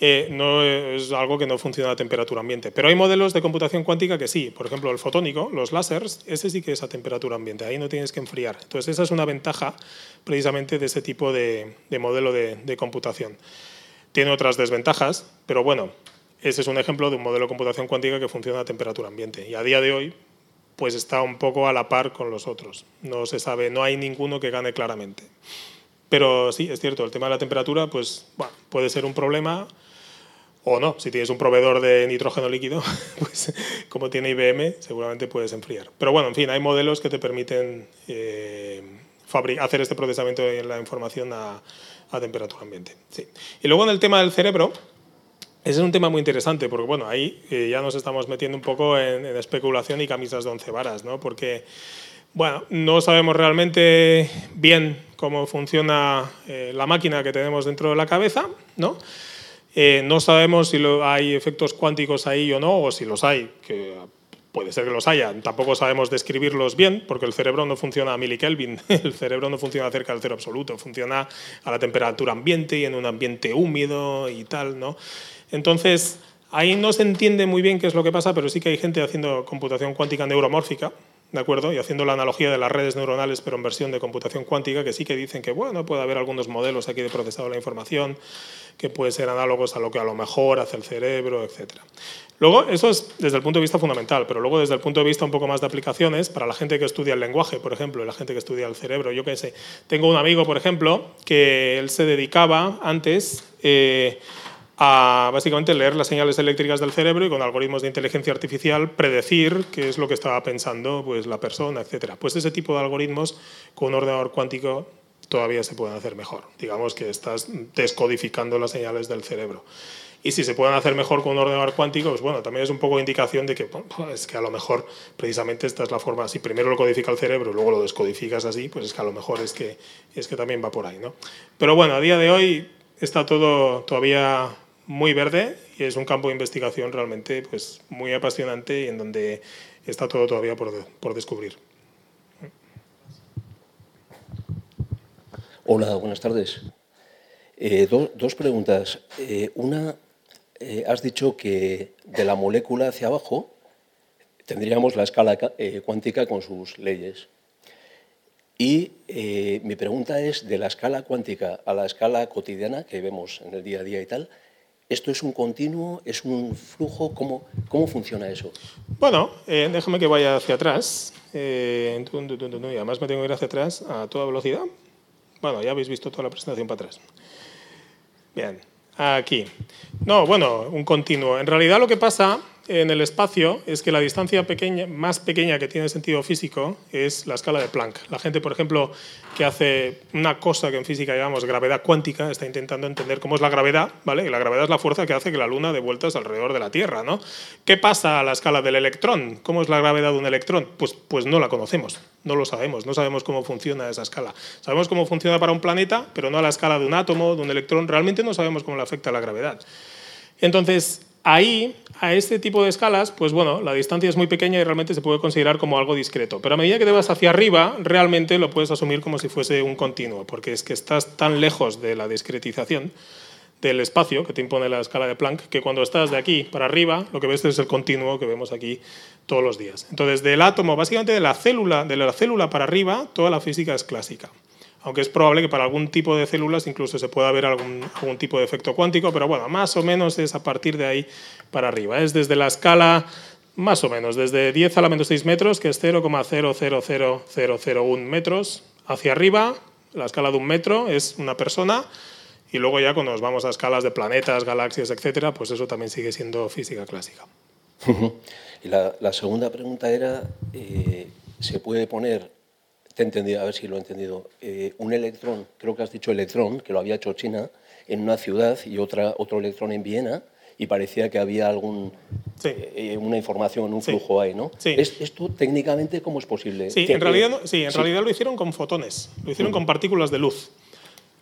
eh, no es algo que no funciona a temperatura ambiente. Pero hay modelos de computación cuántica que sí. Por ejemplo, el fotónico, los láseres, ese sí que es a temperatura ambiente. Ahí no tienes que enfriar. Entonces, esa es una ventaja precisamente de ese tipo de, modelo de computación. Tiene otras desventajas, pero bueno, ese es un ejemplo de un modelo de computación cuántica que funciona a temperatura ambiente. Y a día de hoy, pues está un poco a la par con los otros. No se sabe, no hay ninguno que gane claramente. Pero sí, es cierto, el tema de la temperatura, pues puede ser un problema o no. Si tienes un proveedor de nitrógeno líquido, pues como tiene IBM, seguramente puedes enfriar. Pero bueno, en fin, hay modelos que te permiten eh, hacer este procesamiento de la información a, a temperatura ambiente. Sí. Y luego en el tema del cerebro, ese es un tema muy interesante porque, bueno, ahí eh, ya nos estamos metiendo un poco en, especulación y camisas de once varas, ¿no? Porque, bueno, no sabemos realmente bien cómo funciona eh, la máquina que tenemos dentro de la cabeza, ¿no? Eh, no sabemos si hay efectos cuánticos ahí o no, o si los hay, que puede ser que los haya. Tampoco sabemos describirlos bien, porque el cerebro no funciona a milikelvin, el cerebro no funciona cerca del cero absoluto, funciona a la temperatura ambiente y en un ambiente húmedo y tal, ¿no? Entonces, ahí no se entiende muy bien qué es lo que pasa, pero sí que hay gente haciendo computación cuántica neuromórfica, ¿de acuerdo? Y haciendo la analogía de las redes neuronales, pero en versión de computación cuántica, que sí que dicen que, bueno, puede haber algunos modelos aquí de procesado de la información que pueden ser análogos a lo que a lo mejor hace el cerebro, etc. Luego, eso es desde el punto de vista fundamental, pero luego desde el punto de vista un poco más de aplicaciones, para la gente que estudia el lenguaje, por ejemplo, y la gente que estudia el cerebro, yo qué sé. Tengo un amigo, por ejemplo, que él se dedicaba antes... Eh, a básicamente leer las señales eléctricas del cerebro y con algoritmos de inteligencia artificial predecir qué es lo que estaba pensando pues, la persona, etc. Pues ese tipo de algoritmos con un ordenador cuántico todavía se pueden hacer mejor. Digamos que estás descodificando las señales del cerebro. Y si se pueden hacer mejor con un ordenador cuántico, pues bueno, también es un poco indicación de que es que a lo mejor precisamente esta es la forma, si primero lo codifica el cerebro y luego lo descodificas así, pues es que a lo mejor es que, es que también va por ahí, ¿no? Pero bueno, a día de hoy está todo todavía muy verde y es un campo de investigación realmente pues, muy apasionante y en donde está todo todavía por, por descubrir. Hola, buenas tardes. Eh, dos preguntas. Eh, una, eh, has dicho que de la molécula hacia abajo tendríamos la escala cuántica con sus leyes. Y mi pregunta es, de la escala cuántica a la escala cotidiana que vemos en el día a día y tal, ¿esto es un continuo? ¿Es un flujo? ¿Cómo, cómo funciona eso? Bueno, déjame que vaya hacia atrás. y además me tengo que ir hacia atrás a toda velocidad. Bueno, ya habéis visto toda la presentación para atrás. Bien, aquí. No, bueno, un continuo. En realidad lo que pasa en el espacio es que la distancia pequeña, más pequeña que tiene sentido físico es la escala de Planck. La gente, por ejemplo, que hace una cosa que en física llamamos gravedad cuántica, está intentando entender cómo es la gravedad, ¿vale? Y la gravedad es la fuerza que hace que la Luna dé vueltas alrededor de la Tierra, ¿no? ¿Qué pasa a la escala del electrón? ¿Cómo es la gravedad de un electrón? Pues, pues no la conocemos, no lo sabemos, no sabemos cómo funciona esa escala. Sabemos cómo funciona para un planeta, pero no a la escala de un átomo, de un electrón. Realmente no sabemos cómo le afecta la gravedad. Entonces, ahí, a este tipo de escalas, pues bueno, la distancia es muy pequeña y realmente se puede considerar como algo discreto. Pero a medida que te vas hacia arriba, realmente lo puedes asumir como si fuese un continuo, porque es que estás tan lejos de la discretización del espacio que te impone la escala de Planck, que cuando estás de aquí para arriba, lo que ves es el continuo que vemos aquí todos los días. Entonces, del átomo, básicamente de la célula, de la célula para arriba, toda la física es clásica aunque es probable que para algún tipo de células incluso se pueda ver algún, algún, tipo de efecto cuántico, pero bueno, más o menos es a partir de ahí para arriba. Es desde la escala, más o menos, desde 10 a la menos 6 metros, que es 0,000001 metros, hacia arriba, la escala de un metro es una persona, y luego ya cuando nos vamos a escalas de planetas, galaxias, etcétera, pues eso también sigue siendo física clásica. y la, segunda pregunta era, eh, ¿se puede poner te he entendido, a ver si lo he entendido. Eh, un electrón, creo que has dicho electrón, que lo había hecho China, en una ciudad y otra, otro electrón en Viena, y parecía que había algún, eh, una información, un flujo ahí, ¿no? Sí. ¿Esto técnicamente cómo es posible? Sí, en, realidad, sí, en realidad lo hicieron con fotones, lo hicieron con partículas de luz.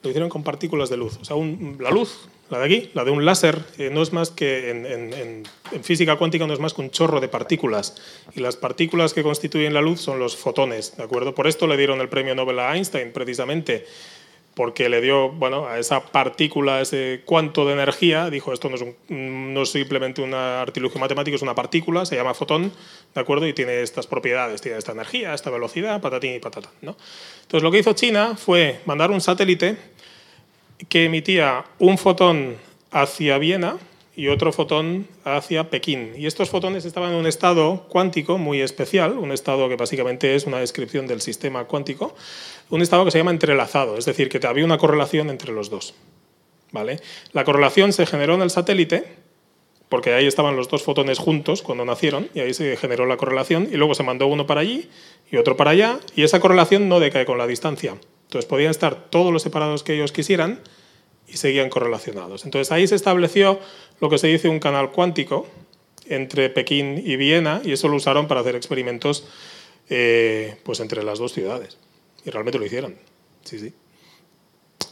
Lo hicieron con partículas de luz. O sea, la luz la de aquí, la de un láser, eh, no es más que en, física cuántica no es más que un chorro de partículas. Y las partículas que constituyen la luz son los fotones, ¿de acuerdo? Por esto le dieron el premio Nobel a Einstein, precisamente, porque le dio, bueno, a esa partícula, ese cuanto de energía, dijo, esto no es, no es simplemente un artilugio matemático, es una partícula, se llama fotón, ¿de acuerdo? Y tiene estas propiedades, tiene esta energía, esta velocidad, patatín y patatán, ¿no? Entonces, lo que hizo China fue mandar un satélite que emitía un fotón hacia Viena y otro fotón hacia Pekín. Y estos fotones estaban en un estado cuántico muy especial, un estado que básicamente es una descripción del sistema cuántico, un estado que se llama entrelazado, es decir, que había una correlación entre los dos. ¿Vale? La correlación se generó en el satélite, porque ahí estaban los dos fotones juntos cuando nacieron, y ahí se generó la correlación, y luego se mandó uno para allí y otro para allá, y esa correlación no decae con la distancia. Entonces podían estar todos los separados que ellos quisieran y seguían correlacionados. Entonces ahí se estableció lo que se dice un canal cuántico entre Pekín y Viena y eso lo usaron para hacer experimentos eh, pues entre las dos ciudades. Y realmente lo hicieron. Sí, sí.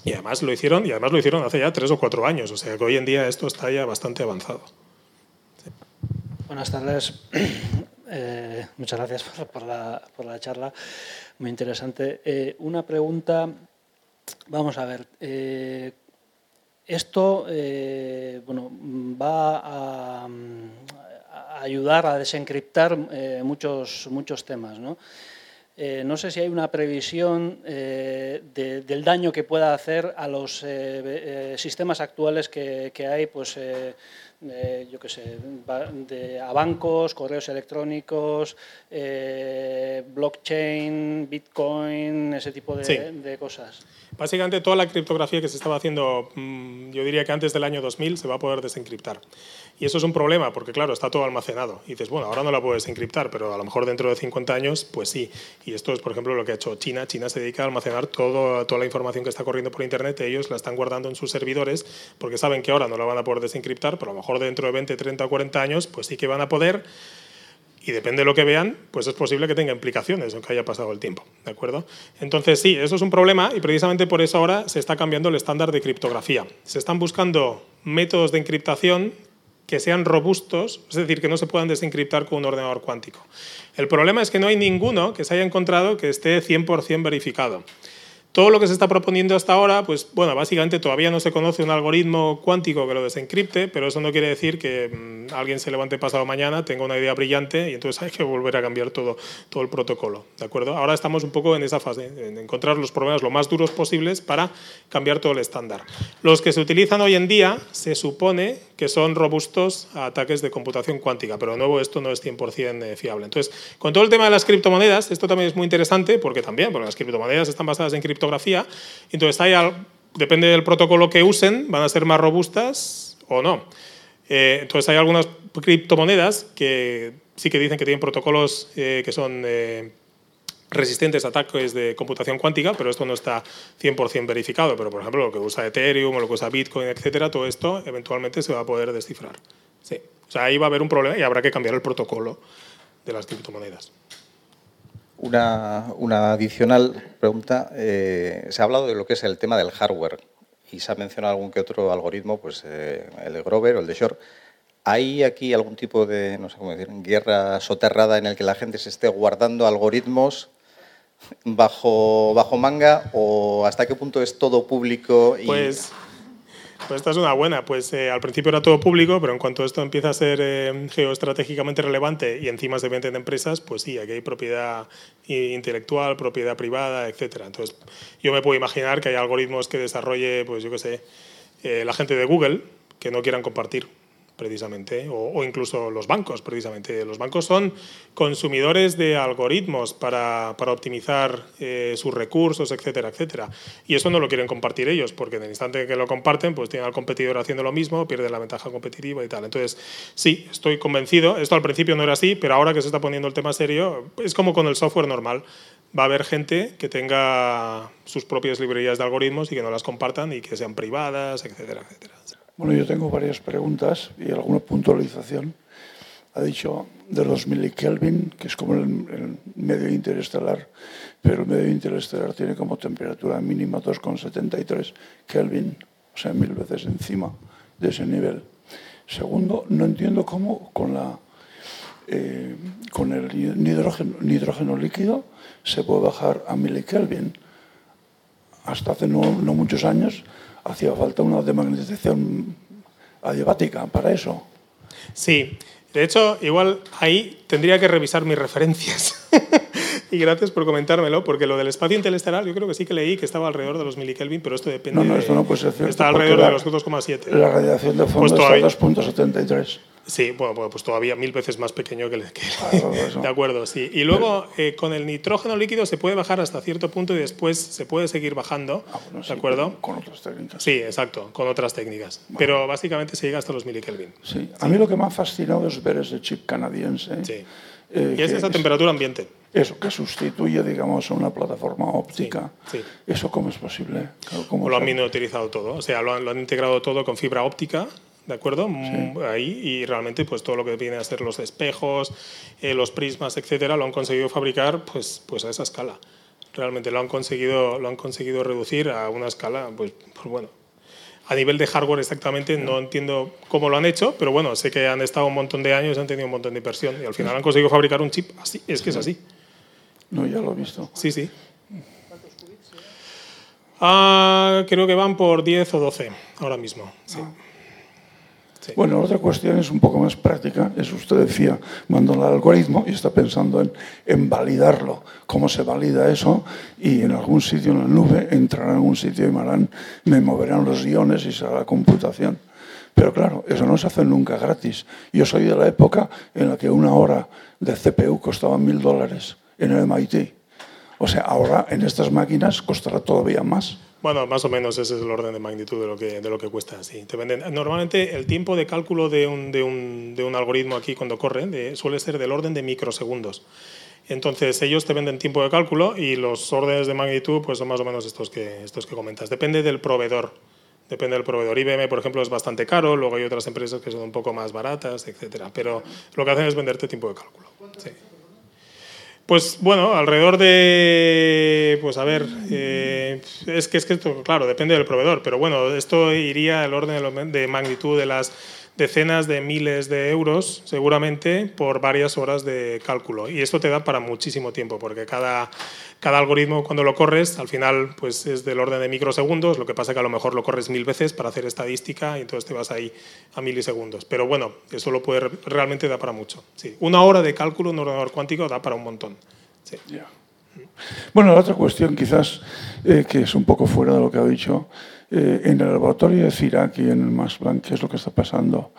Y además lo hicieron, y además lo hicieron hace ya tres o cuatro años. O sea que hoy en día esto está ya bastante avanzado. Buenas tardes. Eh, muchas gracias por la, por la charla muy interesante. Eh, una pregunta, vamos a ver, eh, esto eh, bueno, va a, ayudar a desencriptar muchos, muchos temas. ¿no? no sé si hay una previsión del daño que pueda hacer a los sistemas actuales que, que hay, pues yo qué sé, de, a bancos, correos electrónicos, eh, blockchain, bitcoin, ese tipo de, cosas. Básicamente toda la criptografía que se estaba haciendo, mm, yo diría que antes del año 2000 se va a poder desencriptar. Y eso es un problema porque, claro, está todo almacenado. Y dices, bueno, ahora no la puedes encriptar, pero a lo mejor dentro de 50 años, pues sí. Y esto es, por ejemplo, lo que ha hecho China. China se dedica a almacenar todo, toda la información que está corriendo por Internet. Ellos la están guardando en sus servidores porque saben que ahora no la van a poder desencriptar, pero a lo mejor dentro de 20, 30 o 40 años, pues sí que van a poder y depende de lo que vean, pues es posible que tenga implicaciones, aunque haya pasado el tiempo, ¿de acuerdo? Entonces sí, eso es un problema y precisamente por eso ahora se está cambiando el estándar de criptografía. Se están buscando métodos de encriptación que sean robustos, es decir, que no se puedan desencriptar con un ordenador cuántico. El problema es que no hay ninguno que se haya encontrado que esté 100% verificado. Todo lo que se está proponiendo hasta ahora, pues bueno, básicamente todavía no se conoce un algoritmo cuántico que lo desencripte, pero eso no quiere decir que mm, alguien se levante pasado mañana, tenga una idea brillante y entonces hay que volver a cambiar todo, todo el protocolo, ¿de acuerdo? Ahora estamos un poco en esa fase, en encontrar los problemas lo más duros posibles para cambiar todo el estándar. Los que se utilizan hoy en día se supone que son robustos a ataques de computación cuántica, pero de nuevo esto no es 100% eh, fiable. Entonces, con todo el tema de las criptomonedas, esto también es muy interesante porque también, porque las criptomonedas están basadas en criptografía, entonces hay, depende del protocolo que usen, van a ser más robustas o no. Eh, entonces hay algunas criptomonedas que sí que dicen que tienen protocolos eh, que son resistentes a ataques de computación cuántica, pero esto no está 100% verificado. Pero, por ejemplo, lo que usa Ethereum o lo que usa Bitcoin, etcétera, todo esto eventualmente se va a poder descifrar. Sí. O sea, ahí va a haber un problema y habrá que cambiar el protocolo de las criptomonedas. Una, una adicional pregunta. Eh, se ha hablado de lo que es el tema del hardware y se ha mencionado algún que otro algoritmo, pues eh, el de Grover o el de Shor. ¿Hay aquí algún tipo de, no sé cómo decir, guerra soterrada en el que la gente se esté guardando algoritmos bajo, bajo manga o hasta qué punto es todo público? Y... Pues, pues esta es una buena. Pues eh, al principio era todo público, pero en cuanto esto empieza a ser eh, geoestratégicamente relevante y encima se vende en empresas, pues sí, aquí hay propiedad intelectual, propiedad privada, etcétera. Entonces, yo me puedo imaginar que hay algoritmos que desarrolle, pues yo qué sé, eh, la gente de Google que no quieran compartir precisamente, o, incluso los bancos, precisamente. Los bancos son consumidores de algoritmos para, para optimizar eh, sus recursos, etcétera, etcétera. Y eso no lo quieren compartir ellos, porque en el instante que lo comparten, pues tienen al competidor haciendo lo mismo, pierden la ventaja competitiva y tal. Entonces, sí, estoy convencido. Esto al principio no era así, pero ahora que se está poniendo el tema serio, es como con el software normal. Va a haber gente que tenga sus propias librerías de algoritmos y que no las compartan y que sean privadas, etcétera, etcétera. Bueno, yo tengo varias preguntas y alguna puntualización. Ha dicho de los milikelvin, que es como el, medio interestelar, pero el medio interestelar tiene como temperatura mínima 2,73 Kelvin, o sea, mil veces encima de ese nivel. Segundo, no entiendo cómo con, eh, el nitrógeno, nitrógeno, líquido se puede bajar a milikelvin. Hasta hace no muchos años hacía falta una demagnetización adiabática para eso. Sí, de hecho, igual ahí tendría que revisar mis referencias. y gracias por comentármelo, porque lo del espacio interestelar, yo creo que sí que leí que estaba alrededor de los milikelvin, pero esto depende. No, no, esto no puede ser cierto. Está alrededor de los 2,7. La radiación de fondo pues está a 2,73. Sí, bueno, pues todavía mil veces más pequeño que el que... de acuerdo, sí. Y luego eh, con el nitrógeno líquido se puede bajar hasta cierto punto y después se puede seguir bajando, ah, ¿de acuerdo? Con, otras técnicas. Sí, exacto, con otras técnicas. Pero básicamente se llega hasta los milikelvin. Sí. A mí lo que me ha fascinado es ver ese chip canadiense. Sí. Eh, y es esa temperatura ambiente. Eso, que sustituye, digamos, a una plataforma óptica. Sí, ¿Eso cómo es posible? ¿Cómo lo han utilizado todo. O sea, lo han, lo han integrado todo con fibra óptica ¿de acuerdo? Mm, ahí y realmente pues todo lo que viene a ser los espejos, eh, los prismas, etcétera, lo han conseguido fabricar pues, pues a esa escala. Realmente lo han conseguido lo han conseguido reducir a una escala pues, pues bueno. A nivel de hardware exactamente no entiendo cómo lo han hecho, pero bueno, sé que han estado un montón de años, han tenido un montón de inversión y al final han conseguido fabricar un chip así, es que es así. No, ya lo he visto. Sí, sí. Ah, creo que van por 10 o 12 ahora mismo. Sí. Ah. Bueno, otra cuestión es un poco más práctica. Es usted decía, mando el algoritmo y está pensando en, en, validarlo. ¿Cómo se valida eso? Y en algún sitio en la nube entrará en algún sitio y me, me moverán los guiones y será la computación. Pero claro, eso no se hace nunca gratis. Yo soy de la época en la que una hora de CPU costaba mil dólares en el MIT. O sea, ahora en estas máquinas costará todavía más. Bueno, más o menos ese es el orden de magnitud de lo que, de lo que cuesta. Sí. Te venden, normalmente el tiempo de cálculo de un, de un, de un algoritmo aquí cuando corre suele ser del orden de microsegundos. Entonces ellos te venden tiempo de cálculo y los órdenes de magnitud pues son más o menos estos que, estos que comentas. Depende del proveedor. Depende del proveedor. IBM, por ejemplo, es bastante caro, luego hay otras empresas que son un poco más baratas, etc. Pero lo que hacen es venderte tiempo de cálculo. Sí. Pues bueno, alrededor de, pues a ver, eh, es que es que esto, claro, depende del proveedor, pero bueno, esto iría al orden de magnitud de las decenas de miles de euros, seguramente, por varias horas de cálculo. Y esto te da para muchísimo tiempo, porque cada, cada algoritmo, cuando lo corres, al final pues, es del orden de microsegundos, lo que pasa que a lo mejor lo corres mil veces para hacer estadística y entonces te vas ahí a milisegundos. Pero bueno, eso lo puede, realmente da para mucho. Sí. Una hora de cálculo en un ordenador cuántico da para un montón. Sí. Bueno, la otra cuestión quizás eh, que es un poco fuera de lo que ha dicho, eh, en el laboratorio de CIRAC y en el Max Planck, ¿qué es lo que está pasando?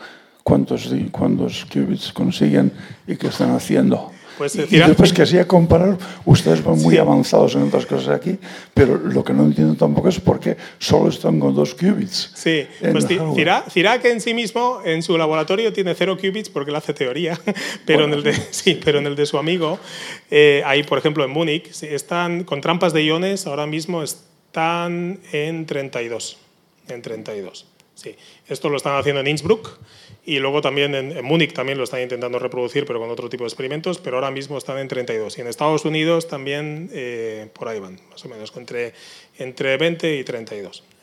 ¿Cuántos, cuántos qubits consiguen y qué están haciendo? Pues, y, después que así a comparar, ustedes van muy sí. avanzados en otras cosas aquí, pero lo que no entiendo tampoco es por qué solo están con dos qubits. Sí, pues Cirac, Cirac en sí mismo, en su laboratorio, tiene cero qubits porque él hace teoría, pero, bueno, en, el de, sí, pero en el de su amigo, eh, ahí por ejemplo en Múnich, están con trampas de iones, ahora mismo están en 32. En 32. Sí. Esto lo están haciendo en Innsbruck y luego también en, Múnich también lo están intentando reproducir, pero con otro tipo de experimentos, pero ahora mismo están en 32. Y en Estados Unidos también eh, por ahí van, más o menos, entre, entre 20 y 32 están.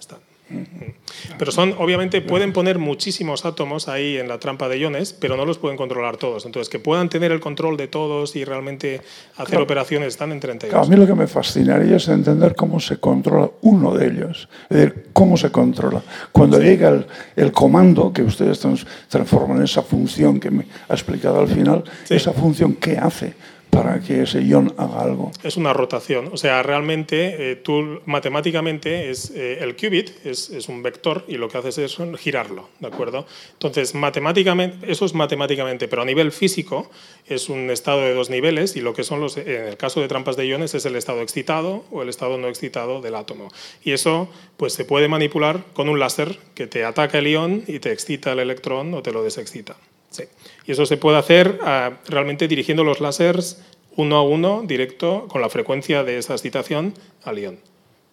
Pero son, obviamente, pueden poner muchísimos átomos ahí en la trampa de iones, pero no los pueden controlar todos. Entonces, que puedan tener el control de todos y realmente hacer claro. operaciones están en 32. Claro, a mí lo que me fascinaría es entender cómo se controla uno de ellos. Es decir, cómo se controla. Cuando sí. llega el, el, comando que ustedes transforman en esa función que me ha explicado al final, sí. esa función, ¿qué hace? Para que ese ion haga algo. Es una rotación, o sea, realmente eh, tú matemáticamente es eh, el qubit es, es, un vector y lo que haces es girarlo, ¿de acuerdo? Entonces, matemáticamente, eso es matemáticamente, pero a nivel físico es un estado de dos niveles y lo que son los, en el caso de trampas de iones es el estado excitado o el estado no excitado del átomo. Y eso pues se puede manipular con un láser que te ataca el ion y te excita el electrón o te lo desexcita. Sí. Y eso se puede hacer uh, realmente dirigiendo los láseres uno a uno, directo, con la frecuencia de esa excitación al ion.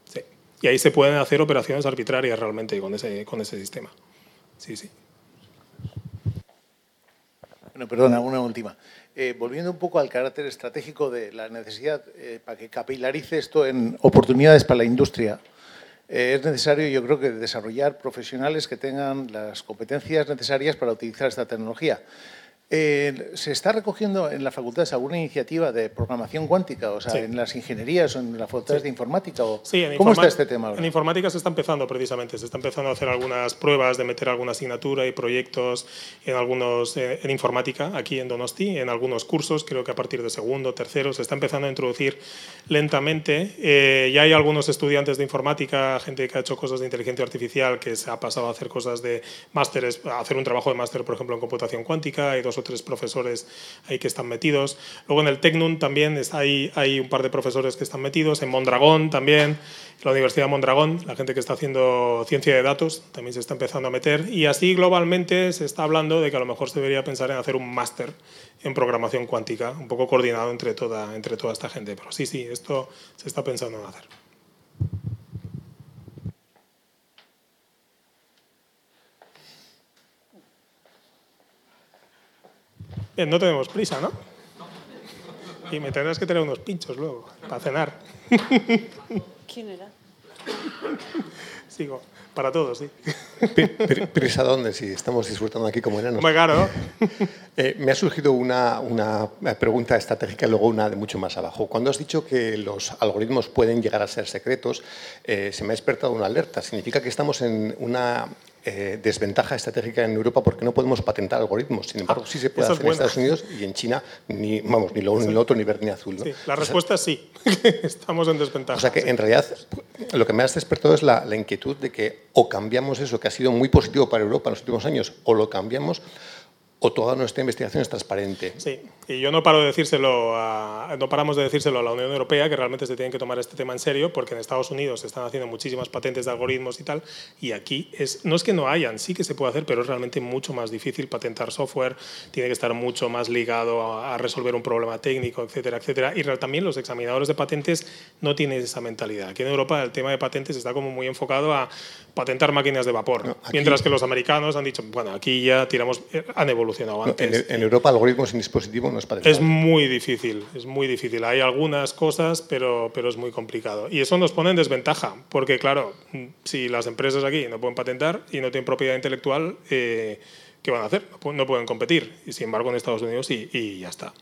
Sí. Y ahí se pueden hacer operaciones arbitrarias realmente con ese, con ese sistema. Sí, sí. Bueno, perdona, una última. Eh, volviendo un poco al carácter estratégico de la necesidad eh, para que capilarice esto en oportunidades para la industria, eh, es necesario, yo creo que, desarrollar profesionales que tengan las competencias necesarias para utilizar esta tecnología. Eh, ¿Se está recogiendo en las facultades alguna iniciativa de programación cuántica? O sea, sí. en las ingenierías o en las facultades sí. de informática. O, sí, en ¿Cómo está este tema ahora? En informática se está empezando precisamente. Se está empezando a hacer algunas pruebas de meter alguna asignatura y proyectos en algunos eh, en informática aquí en Donosti, en algunos cursos. Creo que a partir de segundo, tercero, se está empezando a introducir lentamente. Eh, ya hay algunos estudiantes de informática, gente que ha hecho cosas de inteligencia artificial, que se ha pasado a hacer cosas de másteres, a hacer un trabajo de máster, por ejemplo, en computación cuántica. Hay dos tres profesores ahí que están metidos. Luego en el Tecnun también hay, hay un par de profesores que están metidos. En Mondragón también, la Universidad de Mondragón, la gente que está haciendo ciencia de datos también se está empezando a meter. Y así globalmente se está hablando de que a lo mejor se debería pensar en hacer un máster en programación cuántica, un poco coordinado entre toda, entre toda esta gente. Pero sí, sí, esto se está pensando en hacer. Bien, no tenemos prisa, ¿no? Y me tendrás que tener unos pinchos luego, para cenar. ¿Quién era? Sigo, para todos, sí. ¿Prisa dónde? Si estamos disfrutando aquí como enanos. Muy claro. eh, me ha surgido una, una, pregunta estratégica y luego una de mucho más abajo. Cuando has dicho que los algoritmos pueden llegar a ser secretos, eh, se me ha despertado una alerta. Significa que estamos en una eh, desventaja estratégica en Europa porque no podemos patentar algoritmos. Sin embargo, sí se puede hacer en Estados Unidos y en China, ni, vamos, ni lo uno ni lo otro, ni verde ni azul. ¿no? Sí, la respuesta es sí, estamos en desventaja. O sea que sí. en realidad lo que me has despertado es la, la, inquietud de que o cambiamos eso que ha sido muy positivo para Europa en los últimos años, o lo cambiamos o toda nuestra investigación es transparente. Sí, y yo no paro de decírselo a, no paramos de decírselo a la Unión Europea que realmente se tienen que tomar este tema en serio porque en Estados Unidos se están haciendo muchísimas patentes de algoritmos y tal y aquí es no es que no hayan, sí que se puede hacer, pero es realmente mucho más difícil patentar software, tiene que estar mucho más ligado a, a resolver un problema técnico, etcétera, etcétera. Y también los examinadores de patentes no tienen esa mentalidad. Aquí en Europa el tema de patentes está como muy enfocado a patentar máquinas de vapor, no, aquí, mientras que los americanos han dicho, bueno, aquí ya tiramos han evolucionado antes. En, en, Europa algoritmos sin dispositivo no es patentable. Es muy difícil, es muy difícil. Hay algunas cosas, pero, pero es muy complicado. Y eso nos pone en desventaja, porque claro, si las empresas aquí no pueden patentar y no tienen propiedad intelectual, eh, ¿qué van a hacer? No pu- No pueden competir. Y sin embargo en Estados Unidos sí, y ya está.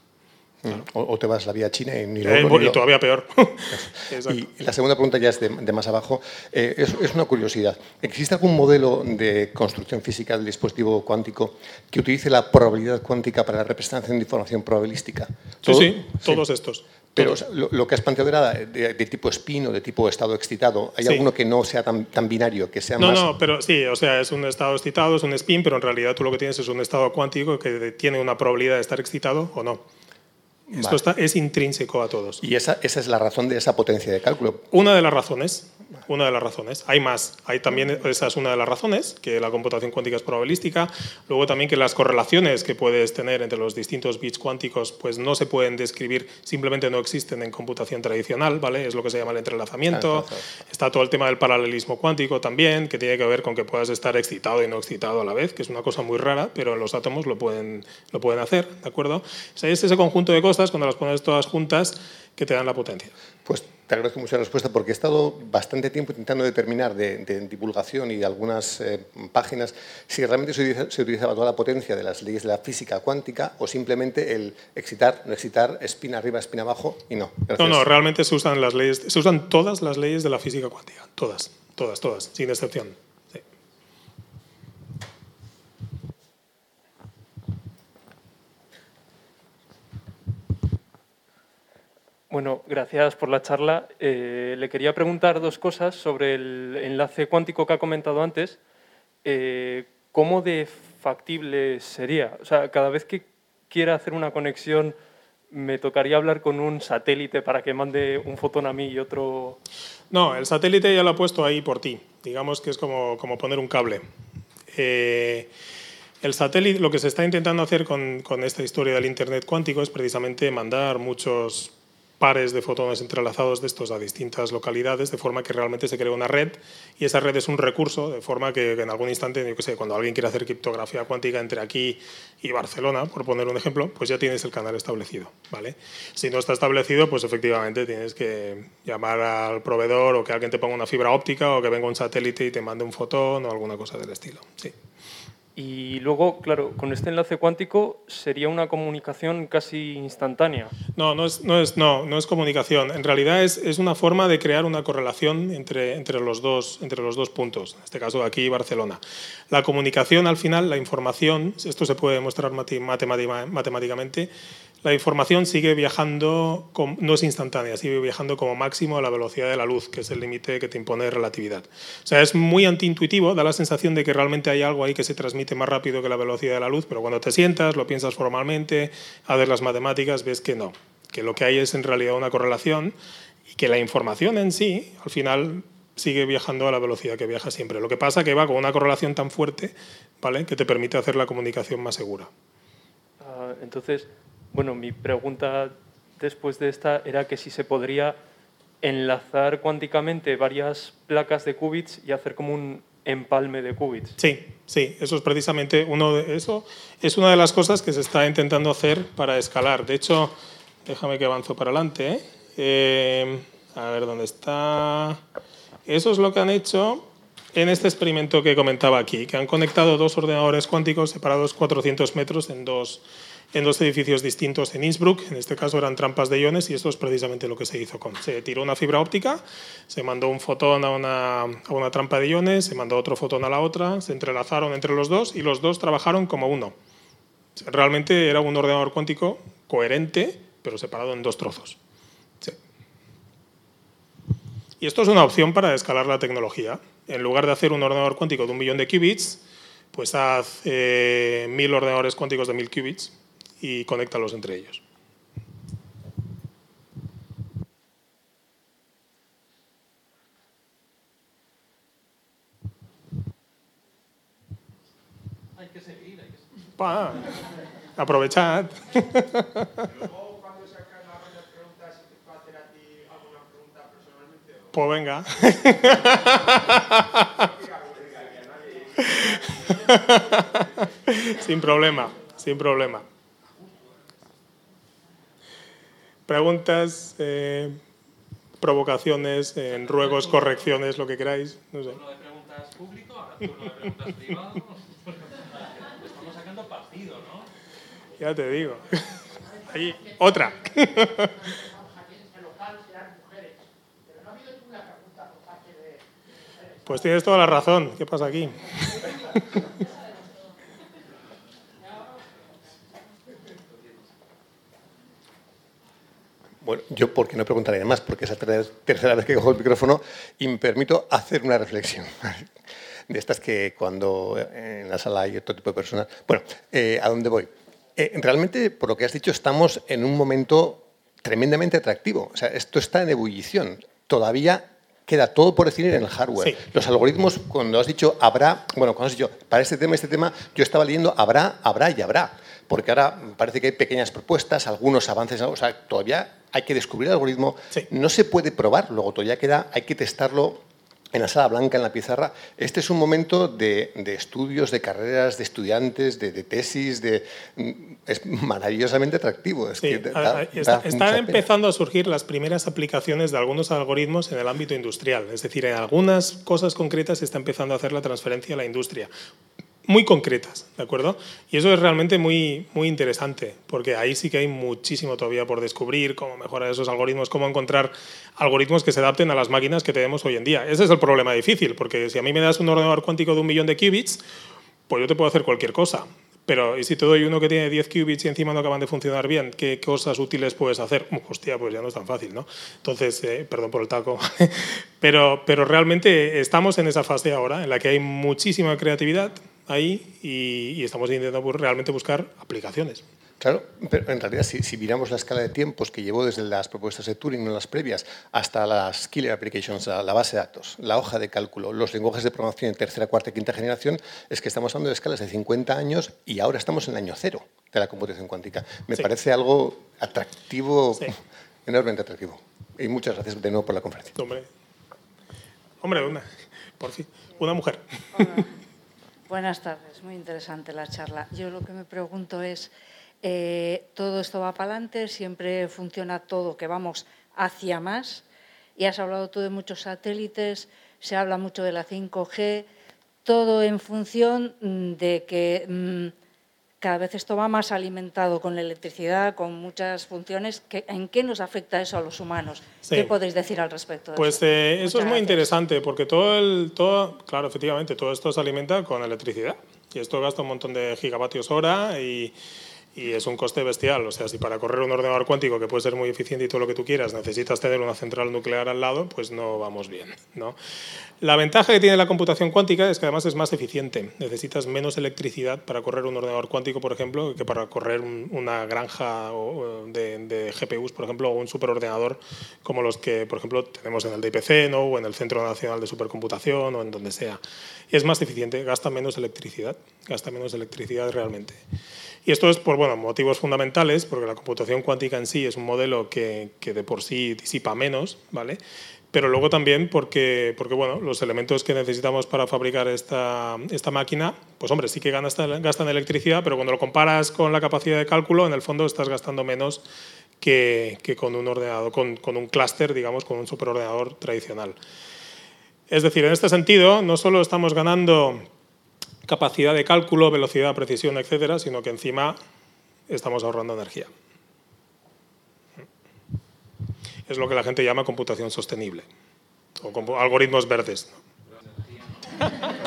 O, o te vas la vía china y ni lo- Eh, ni y lo- todavía peor. Y la segunda pregunta ya es de, de más abajo. Eh, es, es una curiosidad. ¿Existe algún modelo de construcción física del dispositivo cuántico que utilice la probabilidad cuántica para la representación de información probabilística? Sí, sí, todos estos. Pero Todos. o sea, lo, lo que has planteado era de, de tipo spin o de tipo estado excitado. ¿Hay Sí. alguno que no sea tan, tan binario, que sea No, más... no, pero sí, o sea, es un estado excitado, es un spin, pero en realidad tú lo que tienes es un estado cuántico que tiene una probabilidad de estar excitado o no. Esto Vale. está, es intrínseco a todos. Y esa, esa es la razón de esa potencia de cálculo. Una de las razones, una de las razones. Hay más. Hay también, esa es una de las razones, que la computación cuántica es probabilística. Luego también que las correlaciones que puedes tener entre los distintos bits cuánticos pues no se pueden describir, simplemente no existen en computación tradicional, ¿vale? Es lo que se llama el entrelazamiento. Ah, Está todo el tema del paralelismo cuántico también, que tiene que ver con que puedas estar excitado y no excitado a la vez, que es una cosa muy rara, pero los átomos lo pueden, lo pueden hacer, ¿de acuerdo? O sea, es ese conjunto de cosas, cuando las pones todas juntas, que te dan la potencia. Pues te agradezco mucho la respuesta porque he estado bastante tiempo intentando determinar de, de divulgación y de algunas eh, páginas si realmente se, utiliza- se utilizaba toda la potencia de las leyes de la física cuántica o simplemente el excitar, no excitar, spin arriba, spin abajo y no. No, Gracias. no, realmente se usan las leyes, se usan todas las leyes de la física cuántica, todas, todas, todas, sin excepción. Sí. Bueno, gracias por la charla. Eh, le quería preguntar dos cosas sobre el enlace cuántico que ha comentado antes. Eh, ¿Cómo de factible sería? O sea, cada vez que quiera hacer una conexión, me tocaría hablar con un satélite para que mande un fotón a mí y otro... No, el satélite ya lo ha puesto ahí por ti. Digamos que es como, como poner un cable. Eh, el satélite, lo que se está intentando hacer con, con esta historia del Internet cuántico es precisamente mandar muchos pares de fotones entrelazados de estos a distintas localidades, de forma que realmente se cree una red y esa red es un recurso, de forma que, en algún instante, yo sé, cuando alguien quiere hacer criptografía cuántica entre aquí y Barcelona, por poner un ejemplo, pues ya tienes el canal establecido, ¿vale? Si no está establecido, pues efectivamente tienes que llamar al proveedor o que alguien te ponga una fibra óptica o que venga un satélite y te mande un fotón o alguna cosa del estilo, sí. Y luego, claro, con este enlace cuántico sería una comunicación casi instantánea. No, no es, no es, no, no es comunicación. En realidad es, es una forma de crear una correlación entre, entre, los dos, entre los dos puntos, en este caso aquí Barcelona. La comunicación, al final, la información, esto se puede demostrar matemáticamente, la información sigue viajando, no es instantánea, sigue viajando como máximo a la velocidad de la luz, que es el límite que te impone relatividad. O sea, es muy antiintuitivo, da la sensación de que realmente hay algo ahí que se transmite más rápido que la velocidad de la luz, pero cuando te sientas, lo piensas formalmente, haces las matemáticas, ves que no, que lo que hay es en realidad una correlación y que la información en sí, al final, sigue viajando a la velocidad que viaja siempre. Lo que pasa que va con una correlación tan fuerte, ¿vale? Que te permite hacer la comunicación más segura. Ah, entonces, bueno, mi pregunta después de esta era que si se podría enlazar cuánticamente varias placas de qubits y hacer como un empalme de qubits. Sí, sí, eso es precisamente uno de eso es una de las cosas que se está intentando hacer para escalar. De hecho, déjame que avanzo para adelante. ¿eh? Eh, a ver dónde está. Eso es lo que han hecho en este experimento que comentaba aquí, que han conectado dos ordenadores cuánticos separados 400 metros en dos, en dos edificios distintos en Innsbruck. En este caso eran trampas de iones y esto es precisamente lo que se hizo con. Se tiró una fibra óptica, se mandó un fotón a una, a una trampa de iones, se mandó otro fotón a la otra, se entrelazaron entre los dos y los dos trabajaron como uno. Realmente era un ordenador cuántico coherente, pero separado en dos trozos. Sí. Y esto es una opción para escalar la tecnología. En lugar de hacer un ordenador cuántico de un millón de qubits, pues haz eh, mil ordenadores cuánticos de mil qubits y conéctalos entre ellos. Hay que seguir, hay que seguir. Pa, aprovechad. Pues venga. sin problema, sin problema. Preguntas, eh, provocaciones, eh, ruegos, correcciones, lo que queráis. No sé. Lo de preguntas público, ahora turno de preguntas privado. Estamos sacando partido, ¿no? Ya te digo. Ahí, otra. Pues tienes toda la razón. ¿Qué pasa aquí? Bueno, yo porque no preguntaré más, porque es la ter- tercera vez que cojo el micrófono y me permito hacer una reflexión. De estas que cuando en la sala hay otro tipo de personas. Bueno, eh, ¿a dónde voy? Eh, realmente, por lo que has dicho, estamos en un momento tremendamente atractivo. O sea, esto está en ebullición. Todavía queda todo por definir en el hardware. Sí. Los algoritmos, cuando has dicho habrá, bueno, cuando has dicho para este tema, este tema, yo estaba leyendo habrá, habrá y habrá. Porque ahora parece que hay pequeñas propuestas, algunos avances, o sea, todavía hay que descubrir el algoritmo. No se puede probar, luego todavía queda, hay que testarlo en la sala blanca, en la pizarra. Este es un momento de, de estudios, de carreras, de estudiantes, de, de tesis, de, mm, es maravillosamente atractivo. Es Sí, que da- a- a- da está- están pena. empezando a surgir las primeras aplicaciones de algunos algoritmos en el ámbito industrial. Es decir, en algunas cosas concretas se está empezando a hacer la transferencia a la industria. Muy concretas, ¿de acuerdo? Y eso es realmente muy, muy interesante, porque ahí sí que hay muchísimo todavía por descubrir, cómo mejorar esos algoritmos, cómo encontrar algoritmos que se adapten a las máquinas que tenemos hoy en día. Ese es el problema difícil, porque si a mí me das un ordenador cuántico de un millón de qubits, pues yo te puedo hacer cualquier cosa. Pero, ¿y si te doy uno que tiene 10 qubits y encima no acaban de funcionar bien? ¿Qué cosas útiles puedes hacer? Uh, hostia, pues ya no es tan fácil, ¿no? Entonces, eh, perdón por el taco. pero, pero realmente estamos en esa fase ahora en la que hay muchísima creatividad ahí y, y estamos intentando realmente buscar aplicaciones. Claro, pero en realidad si, si miramos la escala de tiempos que llevó desde las propuestas de Turing, no las previas, hasta las killer applications, la, la base de datos, la hoja de cálculo, los lenguajes de programación en tercera, cuarta y quinta generación, es que estamos hablando de escalas de 50 años y ahora estamos en el año cero de la computación cuántica. Me Sí. parece algo atractivo, enormemente atractivo. Y muchas gracias de nuevo por la conferencia. Hombre, hombre una, por fin, una mujer. Buenas tardes, muy interesante la charla. Yo lo que me pregunto es, eh, todo esto va para adelante, siempre funciona todo, que vamos hacia más. Y has hablado tú de muchos satélites, se habla mucho de la 5G, todo en función mm, de que mm, cada vez esto va más alimentado con la electricidad, con muchas funciones. ¿En qué nos afecta eso a los humanos? Sí. ¿Qué podéis decir al respecto? de Pues eso? eh, eso es muy gracias. interesante porque todo el, todo, claro, efectivamente, todo esto se alimenta con electricidad y esto gasta un montón de gigavatios hora y, y es un coste bestial. O sea, si para correr un ordenador cuántico que puede ser muy eficiente y todo lo que tú quieras necesitas tener una central nuclear al lado, pues no vamos bien, ¿no? La ventaja que tiene la computación cuántica es que además es más eficiente. Necesitas menos electricidad para correr un ordenador cuántico, por ejemplo, que para correr un- una granja de, de GPUs, por ejemplo, o un superordenador como los que, por ejemplo, tenemos en el DIPC ¿no? o en el Centro Nacional de Supercomputación o en donde sea. Y es más eficiente, gasta menos electricidad, gasta menos electricidad realmente. Y esto es por bueno, motivos fundamentales, porque la computación cuántica en sí es un modelo que, que de por sí disipa menos, ¿vale? Pero luego también porque, porque bueno, los elementos que necesitamos para fabricar esta, esta máquina, pues hombre, sí que gastan, gastan electricidad, pero cuando lo comparas con la capacidad de cálculo, en el fondo estás gastando menos que, que con un ordenador, con, con un clúster, digamos, con un superordenador tradicional. Es decir, en este sentido, no solo estamos ganando capacidad de cálculo, velocidad, precisión, etcétera, sino que encima estamos ahorrando energía. Es lo que la gente llama computación sostenible o algoritmos verdes. ¿no?